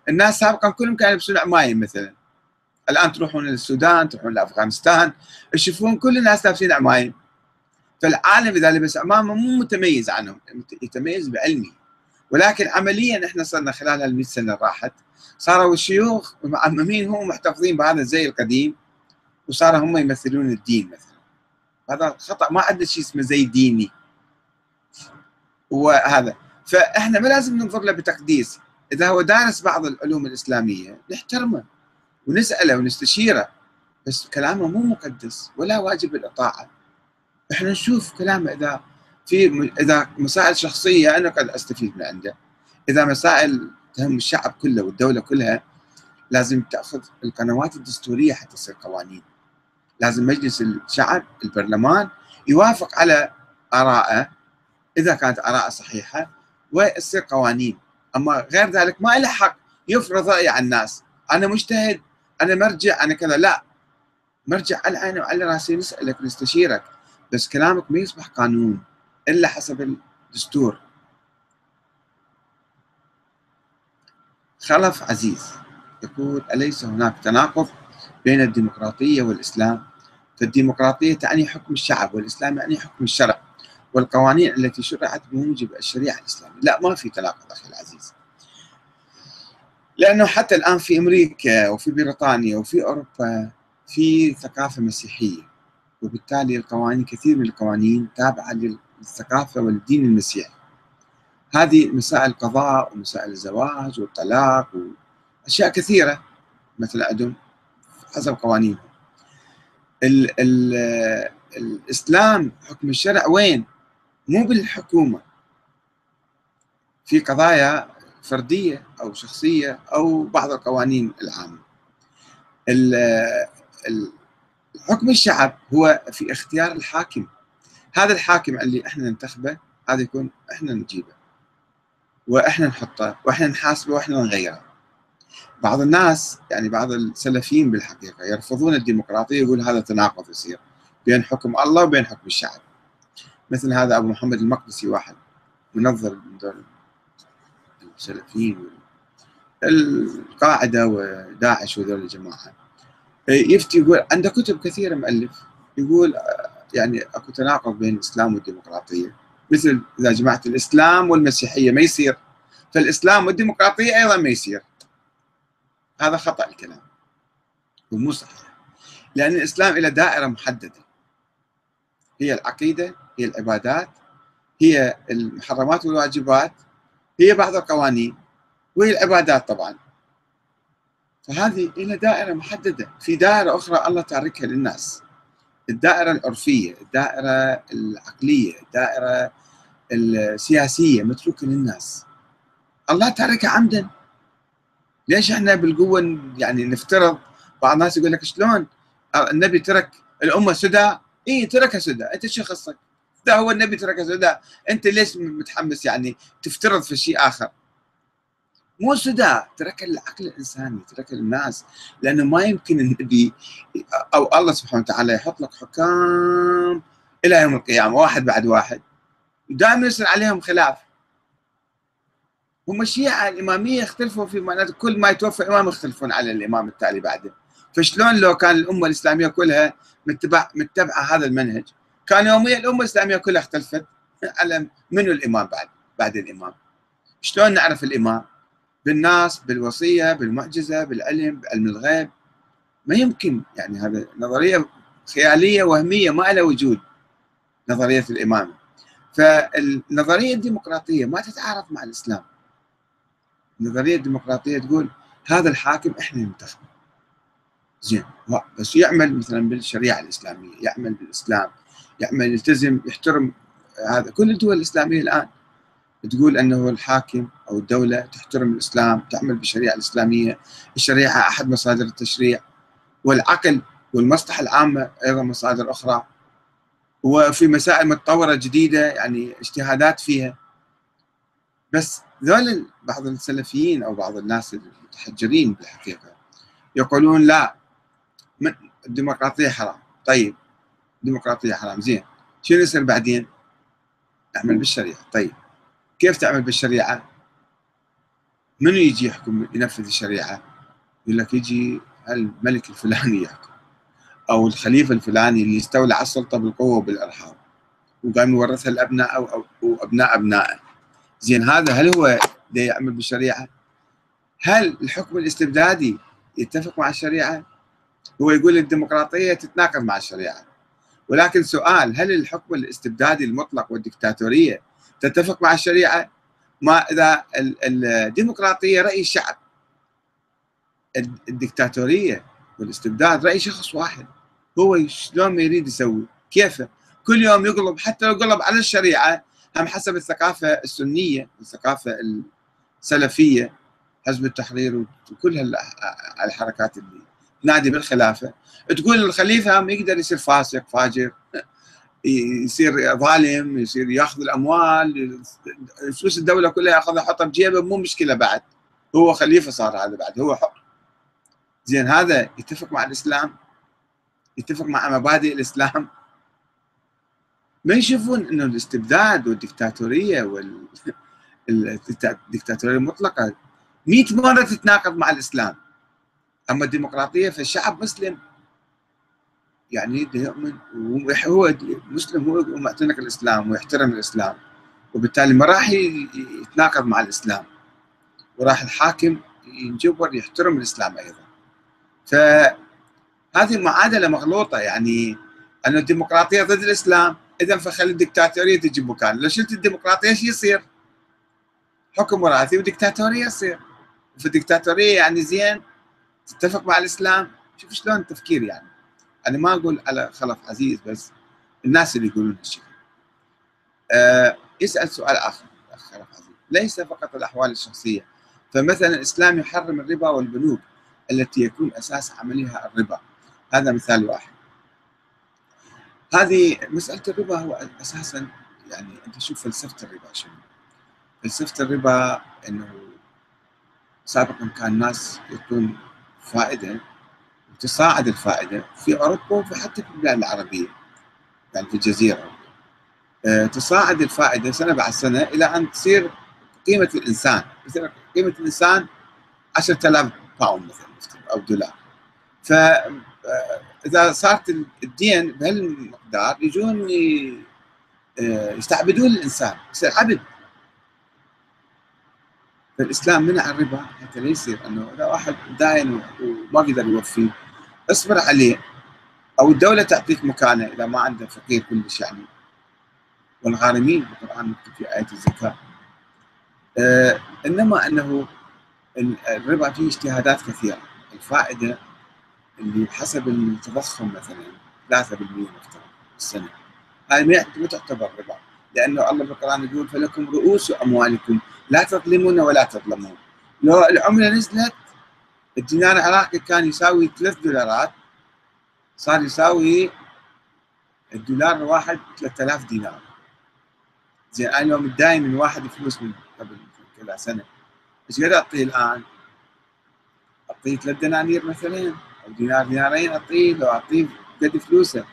A: الناس سابقا كلهم كانوا يلبسون عمايم مثلا. الآن تروحون للسودان تروحون لأفغانستان تشوفون كل الناس لابسين عمايم. فالعالم إذا لبس عمامة مو متميز عنهم يتميز بعلمي. ولكن عمليا إحنا صرنا خلال هال سنة راحت صاروا الشيوخ المعممين هم محتفظين بهذا الزي القديم وصاروا هم يمثلون الدين مثلا. هذا خطأ ما عندنا شيء اسمه زي ديني. وهذا فاحنا ما لازم ننظر له بتقديس. إذا هو دارس بعض العلوم الإسلامية نحترمه ونسأله ونستشيره بس كلامه مو مقدس ولا واجب الإطاعة. إحنا نشوف كلامه إذا في إذا مسائل شخصية أنا قد أستفيد من عنده. إذا مسائل تهم الشعب كله والدولة كلها لازم تأخذ القنوات الدستورية حتى تصير قوانين. لازم مجلس الشعب البرلمان يوافق على آرائه إذا كانت آراءه صحيحة. وتصير قوانين. أما غير ذلك ما له حق يفرض رايه على الناس. أنا مجتهد أنا مرجع أنا كذا. لا. مرجع على عيني وعلى رأسي نسالك نستشيرك بس كلامك ما يصبح قانون إلا حسب الدستور. خلف عزيز يقول أليس هناك تناقض بين الديمقراطية والإسلام؟ فالديمقراطية تعني حكم الشعب والإسلام يعني حكم الشرع. والقوانين التي شرعت بموجب الشريعة الإسلامية. لا ما في تناقض أخي العزيز. لأنه حتى الآن في أمريكا وفي بريطانيا وفي أوروبا في ثقافة مسيحية وبالتالي القوانين كثير من القوانين تابعة للثقافة والدين المسيحي. هذه مسائل القضاء ومسائل الزواج والطلاق وأشياء كثيرة مثل عندهم حسب قوانينهم. ال ال الإسلام حكم الشرع وين؟ مو بالحكومة. في قضايا فردية أو شخصية أو بعض القوانين العامة. حكم الشعب هو في اختيار الحاكم. هذا الحاكم اللي إحنا ننتخبه هذا يكون إحنا نجيبه. وإحنا نحطه وإحنا نحاسبه وإحنا نغيره. بعض الناس يعني بعض السلفيين بالحقيقة يرفضون الديمقراطية يقول هذا تناقض يصير بين حكم الله وبين حكم الشعب. مثل هذا أبو محمد المقدسي واحد منظر من دول السلفيين القاعده وداعش وذول الجماعة. يفتي يقول عنده كتب كثيرة مؤلف يقول يعني أكو تناقض بين الإسلام والديمقراطية مثل إذا جمعت الإسلام والمسيحية ما يصير فالإسلام والديمقراطية أيضا ما يصير. هذا خطأ الكلام ومو صحيح لأن الإسلام له دائرة محددة. هي العقيدة هي العبادات هي المحرمات والواجبات هي بعض القوانين وهي العبادات طبعا. فهذه إلى دائرة محددة في دائرة أخرى الله تاركها للناس. الدائرة العرفية الدائرة العقلية الدائرة السياسية متروكة للناس. الله تاركها عمدا. ليش إحنا بالقوة يعني نفترض بعض الناس يقول لك شلون؟ النبي ترك الأمة سدى. اي تركها سدى. أنت شو خصك ده هو النبي تركها سدى أنت ليش متحمس يعني تفترض في شيء آخر؟ مو سدى ترك العقل الإنساني ترك الناس. لأنه ما يمكن النبي أو الله سبحانه وتعالى يحط لك حكام إلى يوم القيامة واحد بعد واحد. دائما يصير عليهم خلاف. هم الشيعة الإمامية يختلفوا في معناته كل ما يتوفى إمام يختلفون على الإمام التالي بعده فشلون لو كان الأمة الإسلامية كلها متبع متبعة هذا المنهج؟ كان يوميا الأمة الإسلامية كلها اختلفت على منو الإمام بعد بعد الإمام. شلون نعرف الإمام؟ بالناس بالوصية بالمعجزة بالعلم بعلم الغيب. ما يمكن يعني هذا نظرية خيالية وهمية ما لها وجود نظرية الإمامة. فالنظرية الديمقراطية ما تتعارض مع الإسلام. النظرية الديمقراطية تقول هذا الحاكم إحنا ننتخبه زين بس يعمل مثلا بالشريعة الإسلامية يعمل بالإسلام. يعمل يلتزم يحترم هذا. كل الدول الإسلامية الآن تقول أنه الحاكم أو الدولة تحترم الإسلام تعمل بالشريعة الإسلامية. الشريعة أحد مصادر التشريع. والعقل والمصلحة العامة أيضا مصادر أخرى. وفي مسائل متطورة جديدة يعني اجتهادات فيها. بس ذول بعض السلفيين أو بعض الناس المتحجرين بالحقيقة يقولون لا الديمقراطية حرام. طيب الديمقراطيه حرام زين شنو يصير بعدين؟ نعمل بالشريعة طيب كيف تعمل بالشريعة؟ منو يجي يحكم ينفذ الشريعة؟ يقول لك يجي الملك الفلاني يحكم أو الخليفة الفلاني اللي استولى على السلطة بالقوة وبالارحام وقام يورثها الأبناء أو, أو أبناء أبنائه زين هذا هل هو يعمل بالشريعة؟ هل الحكم الاستبدادي يتفق مع الشريعة؟ هو يقول الديمقراطية تتناقض مع الشريعة ولكن سؤال هل الحكم الاستبدادي المطلق والدكتاتورية تتفق مع الشريعة؟ ما إذا الديمقراطية رأي الشعب الدكتاتورية والاستبداد رأي شخص واحد. هو شلون ما يريد يسوي؟ كيفه كل يوم يقلب حتى لو قلب على الشريعة هم حسب الثقافة السنية الثقافه السلفية حزب التحرير وكل الحركات اللي نادي بالخلافة. تقول الخليفة هم يقدر يصير فاسق فاجر يصير ظالم يصير ياخذ الأموال فلوس الدولة كلها ياخذها يحطها بجيبه مو مشكلة بعد. هو خليفة صار هذا بعد هو حر. زين هذا يتفق مع الإسلام يتفق مع مبادئ الإسلام. ما يشوفون إنه الاستبداد والدكتاتورية وال الدكتاتورية المطلقة 100 مرة تتناقض مع الإسلام. أما الديمقراطية فالشعب مسلم. يعني يؤمن هو مسلم هو معتنق الإسلام ويحترم الإسلام وبالتالي ما راح يتناقض مع الإسلام وراح الحاكم ينجبر يحترم الإسلام أيضا. فهذه معادله مغلوطة يعني أن الديمقراطية ضد الإسلام اذا فخلي الدكتاتورية تجي مكان لو شلت الديمقراطية شو يصير؟ حكم وراثي ودكتاتوريه يصير. في الدكتاتوريه يعني زين تتفق مع الإسلام؟ شوف شلون التفكير يعني. أنا ما أقول على خلف عزيز بس الناس اللي يقولون هالشيء أه يسأل سؤال آخر الاخ خلف عزيز. ليس فقط الأحوال الشخصية. فمثلا الإسلام يحرم الربا والبنوك التي يكون أساس عملها الربا. هذا مثال واحد. هذه مسألة الربا هو أساسا يعني أنت شوف فلسفة الربا شنو. فلسفة الربا إنه سابقا كان الناس يعطون فائدة وتصاعد الفائدة في أوروبا وفي حتى في البلاد العربية يعني في الجزيرة. أه تصاعد الفائدة سنة بعد سنة إلى أن تصير قيمة الإنسان. مثلا قيمة الإنسان 10000 باوند مثلا أو دولار. فاذا صارت الدين بهالمقدار يجون أه، يستعبدون الإنسان يصير عبد. فالاسلام منع الربا حتى لا يصير أنه إذا واحد داين وما قدر يوفي اصبر عليه. أو الدولة تعطيك مكانة إذا ما عنده فقير كلش يعني. والغارمين القران مكتوب في إيه الزكاة. آه إنما أنه الربا فيه اجتهادات كثيرة. الفائدة اللي حسب التضخم مثلا 3% نفترض السنة. هاي ما تعتبر ربا. لأنه الله بالقران يقول فلكم رؤوس أموالكم لا تظلمون ولا تظلمون لو العملة نزلت الدينار العراقي كان يساوي 3 دولارات صار يساوي الدولار الواحد 3000 دينار زين أنا لو متداين من واحد فلوس من قبل كذا سنة إيش قد أعطيه الآن؟ أعطيه ثلاث دنانير مثلا أو دينار دينارين أعطيه لو أعطيه قد فلوسه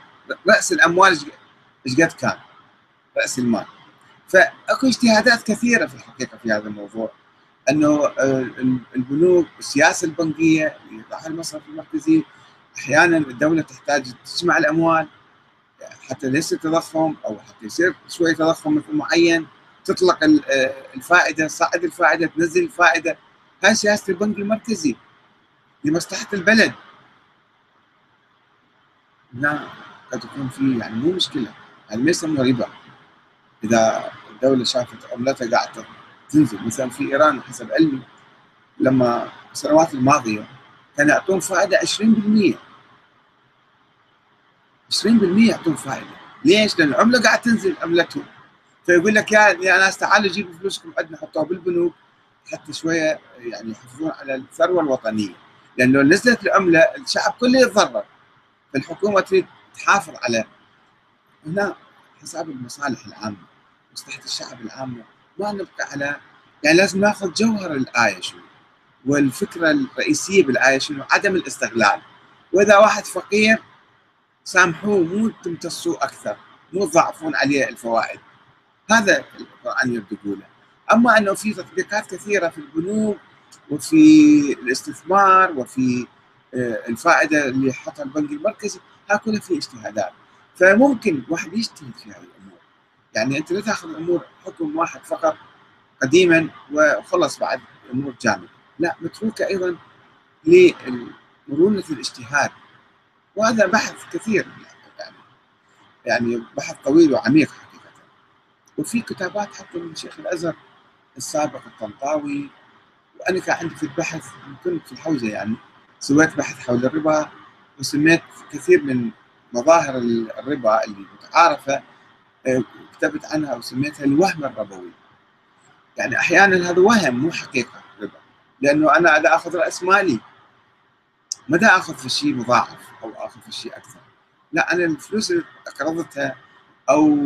A: رأس الأموال إيش قد كان؟ راس المال فأكو اجتهادات كثيرة في الحقيقة في هذا الموضوع. أنه آه، البنوك السياسة البنكية يضعها المصرف المركزي أحيانا الدولة تحتاج تجمع الأموال حتى ليس تضخم أو حتى يصير شوية تضخم مثل معين تطلق آه، الفائدة تصعد الفائدة تنزل الفائدة. هاي سياسة البنك المركزي لمصلحة البلد. لا قد يكون في يعني مو مشكلة يعني ما يسمى ربا. إذا الدولة شافت عملتها قاعدة تنزل مثلا في إيران حسب علمي لما السنوات الماضية كان يعطون فائدة 20% 20% يعطون فائدة. ليش؟ لأن العملة قاعد تنزل عملتهم. فيقول لك يا يا ناس تعالوا جيبوا فلوسكم عندنا حطوها بالبنوك حتى شوية يعني يحافظون على الثروة الوطنية. لأنه لو نزلت العملة الشعب كله يتضرر. فالحكومة تريد تحافظ على هنا حساب المصالح العامة. مصلحة الشعب العامه ما نبقى على يعني لازم ناخذ جوهر الآية شنو؟ والفكرة الرئيسية بالآية شنو؟ عدم الاستغلال. وإذا واحد فقير سامحوه مو تمتصوه أكثر مو تضاعفون عليه الفوائد. هذا القرآن يريد يقوله. أما أنه في تطبيقات كثيرة في البنوك وفي الاستثمار وفي آه، الفائدة اللي حطها البنك المركزي ها كلها في اجتهادات. فممكن واحد يجتهد في هذه الأمور. يعني أنت لا تأخذ الأمور حكم واحد فقط قديما وخلص بعد امور جامده لا متروكة أيضا لمرونة الاجتهاد. وهذا بحث كثير يعني يعني بحث طويل وعميق حقيقة. وفي كتابات حتى من شيخ الأزهر السابق الطنطاوي. وأنا كان عندي في البحث كنت في الحوزة يعني سويت بحث حول الربا وسميت كثير من مظاهر الربا اللي متعارفة كتبت عنها وسميتها الوهم الربوي. يعني أحيانا هذا وهم مو حقيقة ربا. لأنه أنا اذا أخذ رأس مالي. ما دا أخذ في شيء مضاعف أو أخذ في شيء أكثر. لا أنا الفلوس اللي أقرضتها أو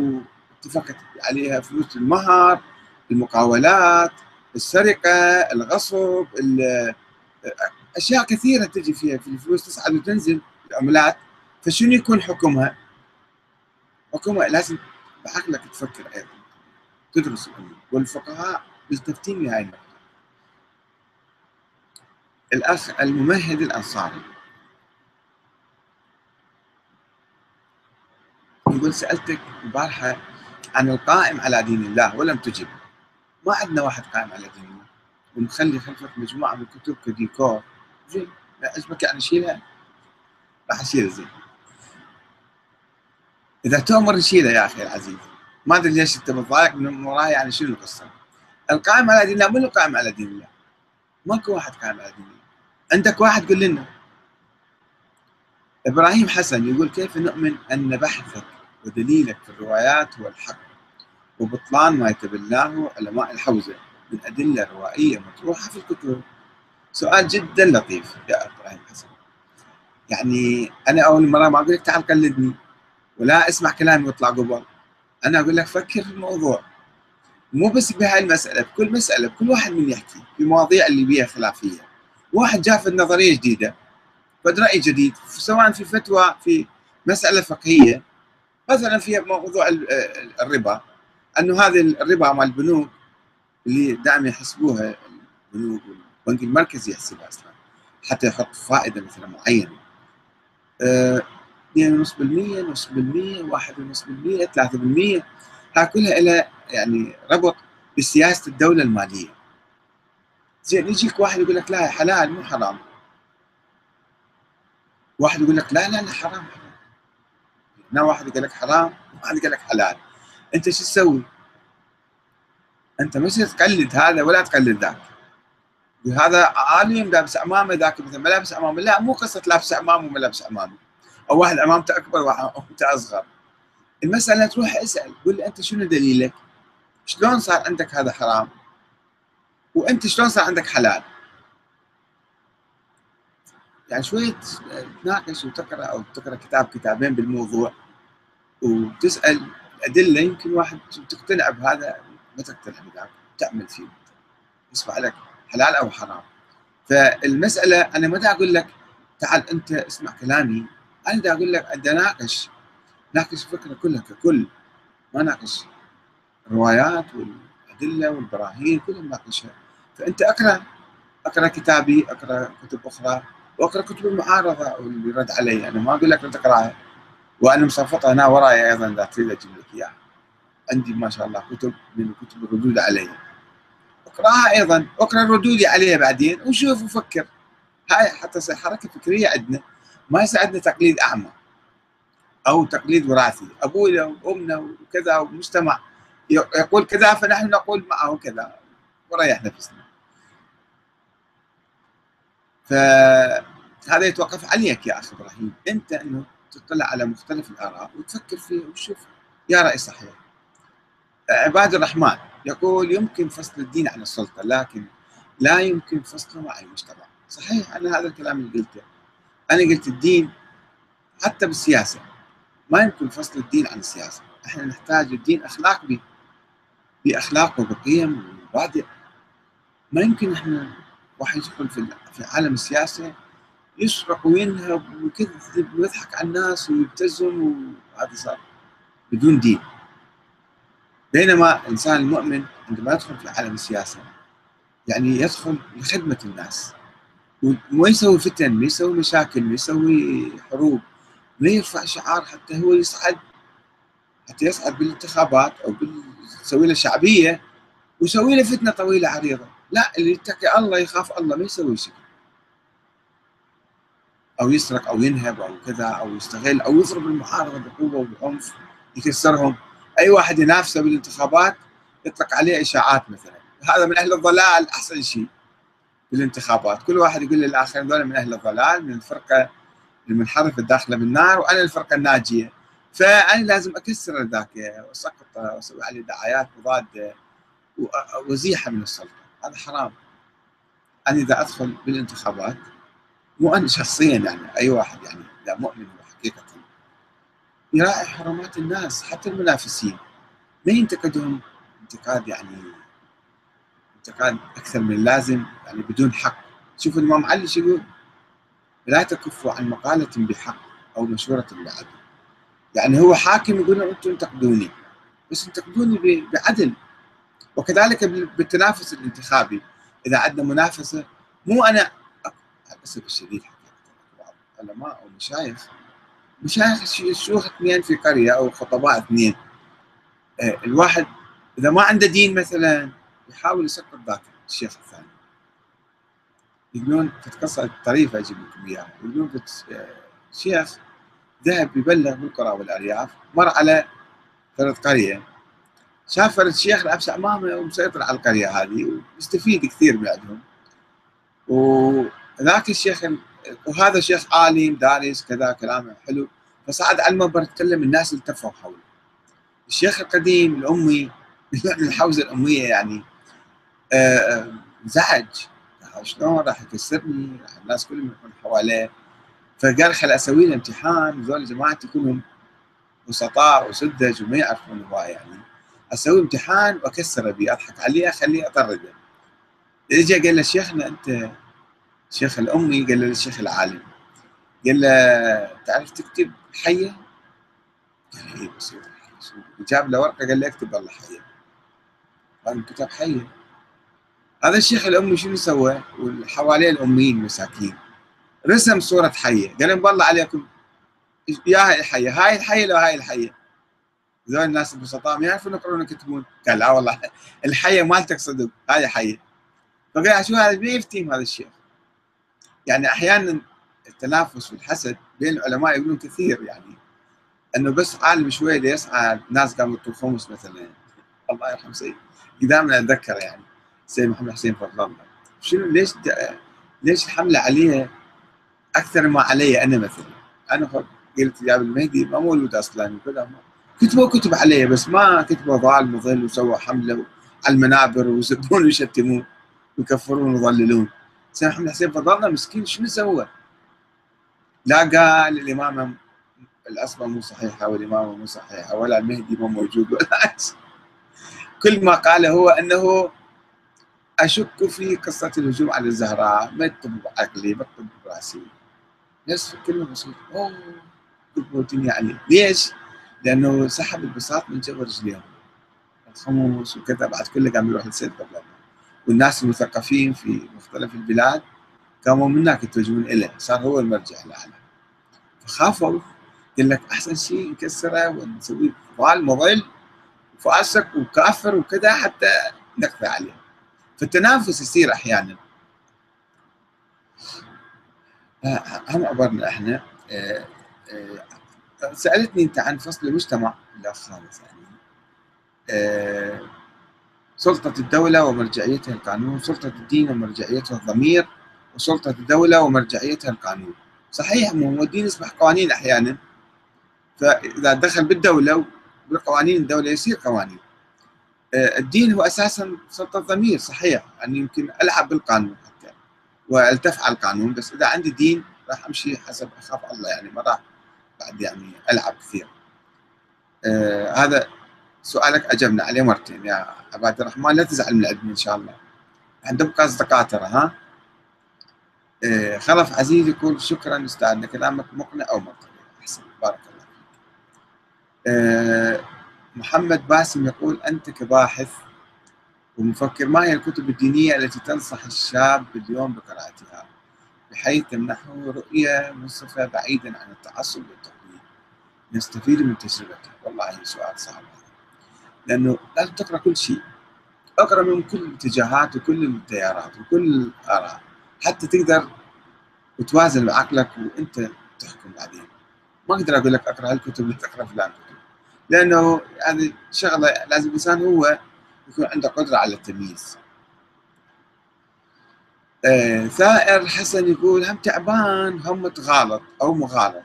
A: اتفقت عليها فلوس المهر المقاولات السرقة الغصب أشياء كثيرة تجي فيها في الفلوس تصعد وتنزل العملات. فشنو يكون حكمها؟ حكمها لازم بعقلك تفكر أيضا. تدرس الأمور والفقهاء مستفتين لهذه النقطة. الأخ الممهد الأنصاري يقول سألتك البارحه عن القائم على دين الله ولم تجب. ما عندنا واحد قائم على دين الله. ونخلي خلفك مجموعة من الكتب كديكور. زين عجبك يعني شيلها. راح أشيلها زين. إذا تؤمر نشيلها يا أخي العزيز. ما أدري ليش أنت متضايق من وراي يعني شنو القصة؟ القائم على دين الله من القائم على دين الله. ماكو واحد قائم على دين الله. عندك واحد قل لنا. إبراهيم حسن يقول كيف نؤمن أن بحثك ودليلك في الروايات هو الحق وبطلان ما يتبناه علماء الحوزة من أدلة روائية مطروحة في الكتب؟ سؤال جدا لطيف يا إبراهيم حسن. يعني أنا أول مرة ما أقول لك تعال قلدني. ولا اسمع كلامي واطلع قبل. أنا أقول لك فكر في الموضوع. مو بس بهاي المسألة بكل مسألة بكل واحد من يحكي في مواضيع اللي بيها خلافية. واحد جاء نظريه جديدة فد رأي جديد سواء في فتوى في مسألة فقهية. مثلا في موضوع الربا أنه هذه الربا مال البنوك اللي دائما يحسبوها البنوك والبنك المركزي يحسبها أصلا حتى يحط فائدة مثلا معينة. أه 2.5% نص بالمية 1.5% 3% ها كلها لها يعني ربط بسياسة الدولة المالية. زين يجيك واحد يقول لك لا حلال مو حرام. واحد يقول لك لا لا لا حرام حرام. هنا واحد يقول لك حرام واحد يقول لك حلال. أنت شو تسوي؟ أنت مش تقلد هذا ولا تقلد ذاك. هذا عالم لابس عمامه ذاك مثلا ما لابس عمامه لا مو قصة لابس عمامه وما لابس عمامه أو واحد أمامته أكبر أمامته أصغر المسألة تروح أسأل قول لي أنت شنو دليلك؟ شلون صار عندك هذا حرام؟ وأنت شلون صار عندك حلال؟ يعني شوية تناقش وتقرأ أو تقرأ كتاب كتابين بالموضوع وتسأل أدلة يمكن واحد تقتنع بهذا ما تقتنع بذاك تعمل فيه يصبح لك حلال أو حرام فالمسألة أنا ما أقول لك تعال أنت اسمع كلامي أنا أقول لك بدي اناقش ناقش الفكرة كلها ككل. ما ناقش الروايات والأدلة والبراهين كلها ناقشها. فأنت أقرأ أقرأ كتابي أقرأ كتب أخرى وأقرأ كتب المعارضة واللي رد علي. أنا ما أقول لك لا تقرأها. وأنا مصفطها هنا وراي أيضا اذا تريد أجيب لك إياها. عندي ما شاء الله كتب من كتب الردود علي. أقرأها أيضا. أقرأ ردودي عليها بعدين وشوف وفكر. هاي حتى حركة فكرية عندنا. ما يساعدنا تقليد أعمى أو تقليد وراثي. ابونا وامنا وكذا ومجتمع يقول كذا فنحن نقول معه كذا وريح نفسنا. ف هذا يتوقف عليك يا أخي إبراهيم. أنت إنه تطلع على مختلف الآراء وتفكر فيها وتشوف. يا رأي صحيح. عباد الرحمن يقول يمكن فصل الدين عن السلطة لكن لا يمكن فصله عن المجتمع. صحيح أنا هذا الكلام اللي قلته. أنا قلت الدين حتى بالسياسة. ما يمكن فصل الدين عن السياسة. إحنا نحتاج الدين أخلاق به باخلاق وبقيم ومبادئ ما يمكن إحنا واحد يدخل في في عالم السياسة يسرق وينهب ويكذب ويضحك على الناس ويبتزهم وهذا صار. بدون دين. بينما الانسان المؤمن عندما يدخل في عالم السياسة يعني يدخل لخدمة الناس. وما يسوي فتن ما يسوي مشاكل ما يسوي حروب. ما يرفع شعار حتى هو يصعد. حتى يصعد بالانتخابات أو يسوي له شعبية ويسوي له فتنة طويلة عريضة. لا اللي يتقي الله يخاف الله ما يسوي شيء. أو يسرق أو ينهب أو كذا أو يستغل أو يضرب المعارضة بقوة وبعنف يكسرهم. أي واحد ينافسه بالانتخابات يطلق عليه إشاعات مثلا. هذا من أهل الضلال أحسن شيء. بالانتخابات. كل واحد يقول للاخر هذول من أهل الضلال من الفرقة المنحرفة الداخلة بالنار وأنا الفرقة الناجية. فأنا لازم أكسر ذاك واسقطه وأسوي عليه دعايات مضادة وزيحه من السلطة. هذا حرام. أنا إذا أدخل بالانتخابات مو أنا شخصيا يعني أي واحد يعني إذا مؤمن حقيقة. يراعي حرمات الناس حتى المنافسين. ما ينتقدهم انتقاد يعني انتقاد أكثر من اللازم يعني بدون حق. شوف الإمام علي شو يقول لا تكفوا عن مقالة بحق أو مشورة بعدل. يعني هو حاكم يقول أنتم انتقدوني بس انتقدوني بعدل. وكذلك بالتنافس الانتخابي. إذا عندنا منافسة مو أنا للأسف الشديد بعض علماء أو مشايخ مشايخ شيوخ اثنين في قرية أو خطباء اثنين. آه، الواحد إذا ما عنده دين مثلا يحاول يسقط ذاك الشيخ الثاني. يقولون قصة طريفة أجيب لكم إياها يقولون شيخ ذهب يبلغ بالقرى والأرياف مر على فرد قرية. شاف فرد شيخ لابس عمامة ومسيطر على القرية هذه ويستفيد كثير من عندهم وذاك الشيخ وهذا شيخ عالم دارس كذا كلامه حلو. فصعد على المنبر تكلم الناس التفوا حوله. الشيخ القديم الأمي الحوزة الأمية يعني انزعج آه، شلون راح يكسرني راح الناس كلهم يكون حواليه. فقال خل أسوي له امتحان ذول جماعتي كلهم بسطاء وسذج وما يعرفون هو يعني. أسوي امتحان واكسره بيه أضحك عليه أخليه اطرده اجى قال له شيخنا أنت شيخ الأمي. قال له الشيخ العالم. قال له تعرف تكتب حية؟ قال اي بس جاب له ورقة قال له اكتب والله حية. قال كتاب حية؟ هذا الشيخ الامي شنو سوى؟ والحواليه الأميين مساكين. رسم صورة حية. قال لهم بالله عليكم يا هاي الحية هاي الحية لو هاي الحية. ذول الناس البسطاء ما يعرفون يقرون ويكتبون. قال لا والله الحية مالتك صدق هاي حية. فقال شو هذا؟ ما يفتيم هذا الشيخ. يعني أحيانا التنافس والحسد بين العلماء يقولون كثير يعني إنه بس عالم شوية يسعى ناس قاموا خمس مثلا. الله يرحم سيد دائما أتذكر يعني. سيد محمد حسين فضل الله شنو ليش ليش الحملة عليه أكثر ما علي أنا مثلا؟ أنا قلت يا المهدي ما مولود أصلا وكذا. كتبوا كتب عليه بس ما كتبوا ضال مضل وسووا حملة على المنابر ويسبون ويشتمون ويكفرون ويضللون. سيد محمد حسين فضل الله مسكين شنو سوى؟ لا قال الإمامة العصمه مو صحيحة والإمامة مو صحيحة ولا المهدي مو موجود ولا كل ما قاله هو أنه أشك في قصة الهجوم على الزهراء. ما يطب بعقلي ما يطب براسي. ناس كلمه بسيطة. أوه يعني. ليش؟ لأنه سحب البساط من جوا رجليهم الخموس وكذا بعد كله قام يروح للسيد قبل والناس المثقفين في مختلف البلاد قاموا من هناك يتوجهون إليه. صار هو المرجع الاعلى فخافوا. قال لك أحسن شيء نكسره ونسوي ضال مضل وفاسق وكافر وكذا حتى نقضي عليه. فالتنافس يصير أحيانا. آه، هم عبرنا إحنا آه، آه، سألتني أنت عن فصل المجتمع. خالد يعني سلطة الدولة ومرجعيتها القانون، سلطة الدين ومرجعيتها الضمير، وسلطة الدولة ومرجعيتها القانون. صحيح مو الدين يصبح قوانين أحيانا. فإذا دخل بالدولة بالقوانين الدولة يصير قوانين. آه، الدين هو أساسا سلطة ضمير صحيح. يعني يمكن ألعب بالقانون حتى وألتف على القانون بس إذا عندي دين راح أمشي حسب أخاف الله يعني ما راح بعد يعني ألعب كثير. آه هذا سؤالك أجبنا عليه مرتين. يا عباد الرحمن لا تزعل من عندنا إن شاء الله. عندك أصدقاء ترى ها؟ آه خلف عزيز يقول شكرا أستاذنا كلامك مقنع أو منطقي أحسن بارك الله فيك. آه محمد باسم يقول أنت كباحث ومفكر ما هي الكتب الدينية التي تنصح الشاب اليوم بقراءتها؟ بحيث تمنحه رؤية منصفة بعيدا عن التعصب والتقليد. نستفيد من تجربته والله سؤال صعب لأنه لازم تقرأ كل شيء. اقرأ من كل الاتجاهات وكل التيارات وكل الآراء. حتى تقدر وتوازن بعقلك وأنت تحكم بعدين. ما أقدر أقول لك أقرأ هالكتب ولا تقرأ فلان. لأنه هذه شغلة لازم الإنسان هو يكون عنده قدرة على التمييز. آه ثائر حسن يقول هم تعبان هم متغالط أو مغالط.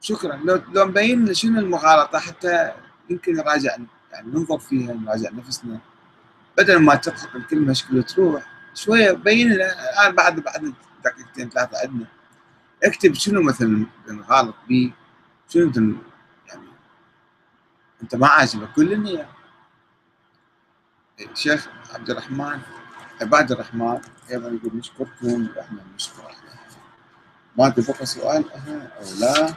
A: شكرا. لو لو مبين شنو المغالطة حتى يمكن نراجع يعني ننظر فيها نراجع نفسنا. بدل ما تطلق الكلمة شكل تروح. شوية بين الان بعد بعد دقيقتين ثلاثة عندنا اكتب شنو مثلا نغالط به شنو يعني انت ما عاجبك كل النية الشيخ عبد الرحمن عباد الرحمن أيضا يقول نشكركم وإحنا نشكر. ما بقى سؤال أو لا.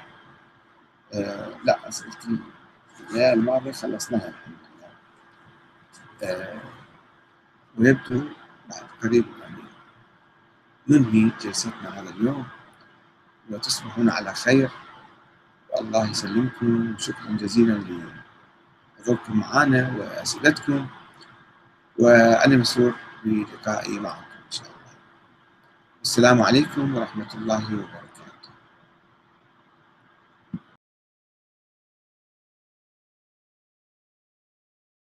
A: آه لا أسئلة الليلة الماضيه خلصناها الحمد لله. آه ويبدو بعد قريب يعني ننهي جلستنا هذا اليوم. وتصبحون على خير والله يسلمكم. شكرا جزيلا لحضوركم معنا وأسئلتكم وأنا مسرور بلقائي معكم إن شاء الله. السلام عليكم ورحمة الله وبركاته.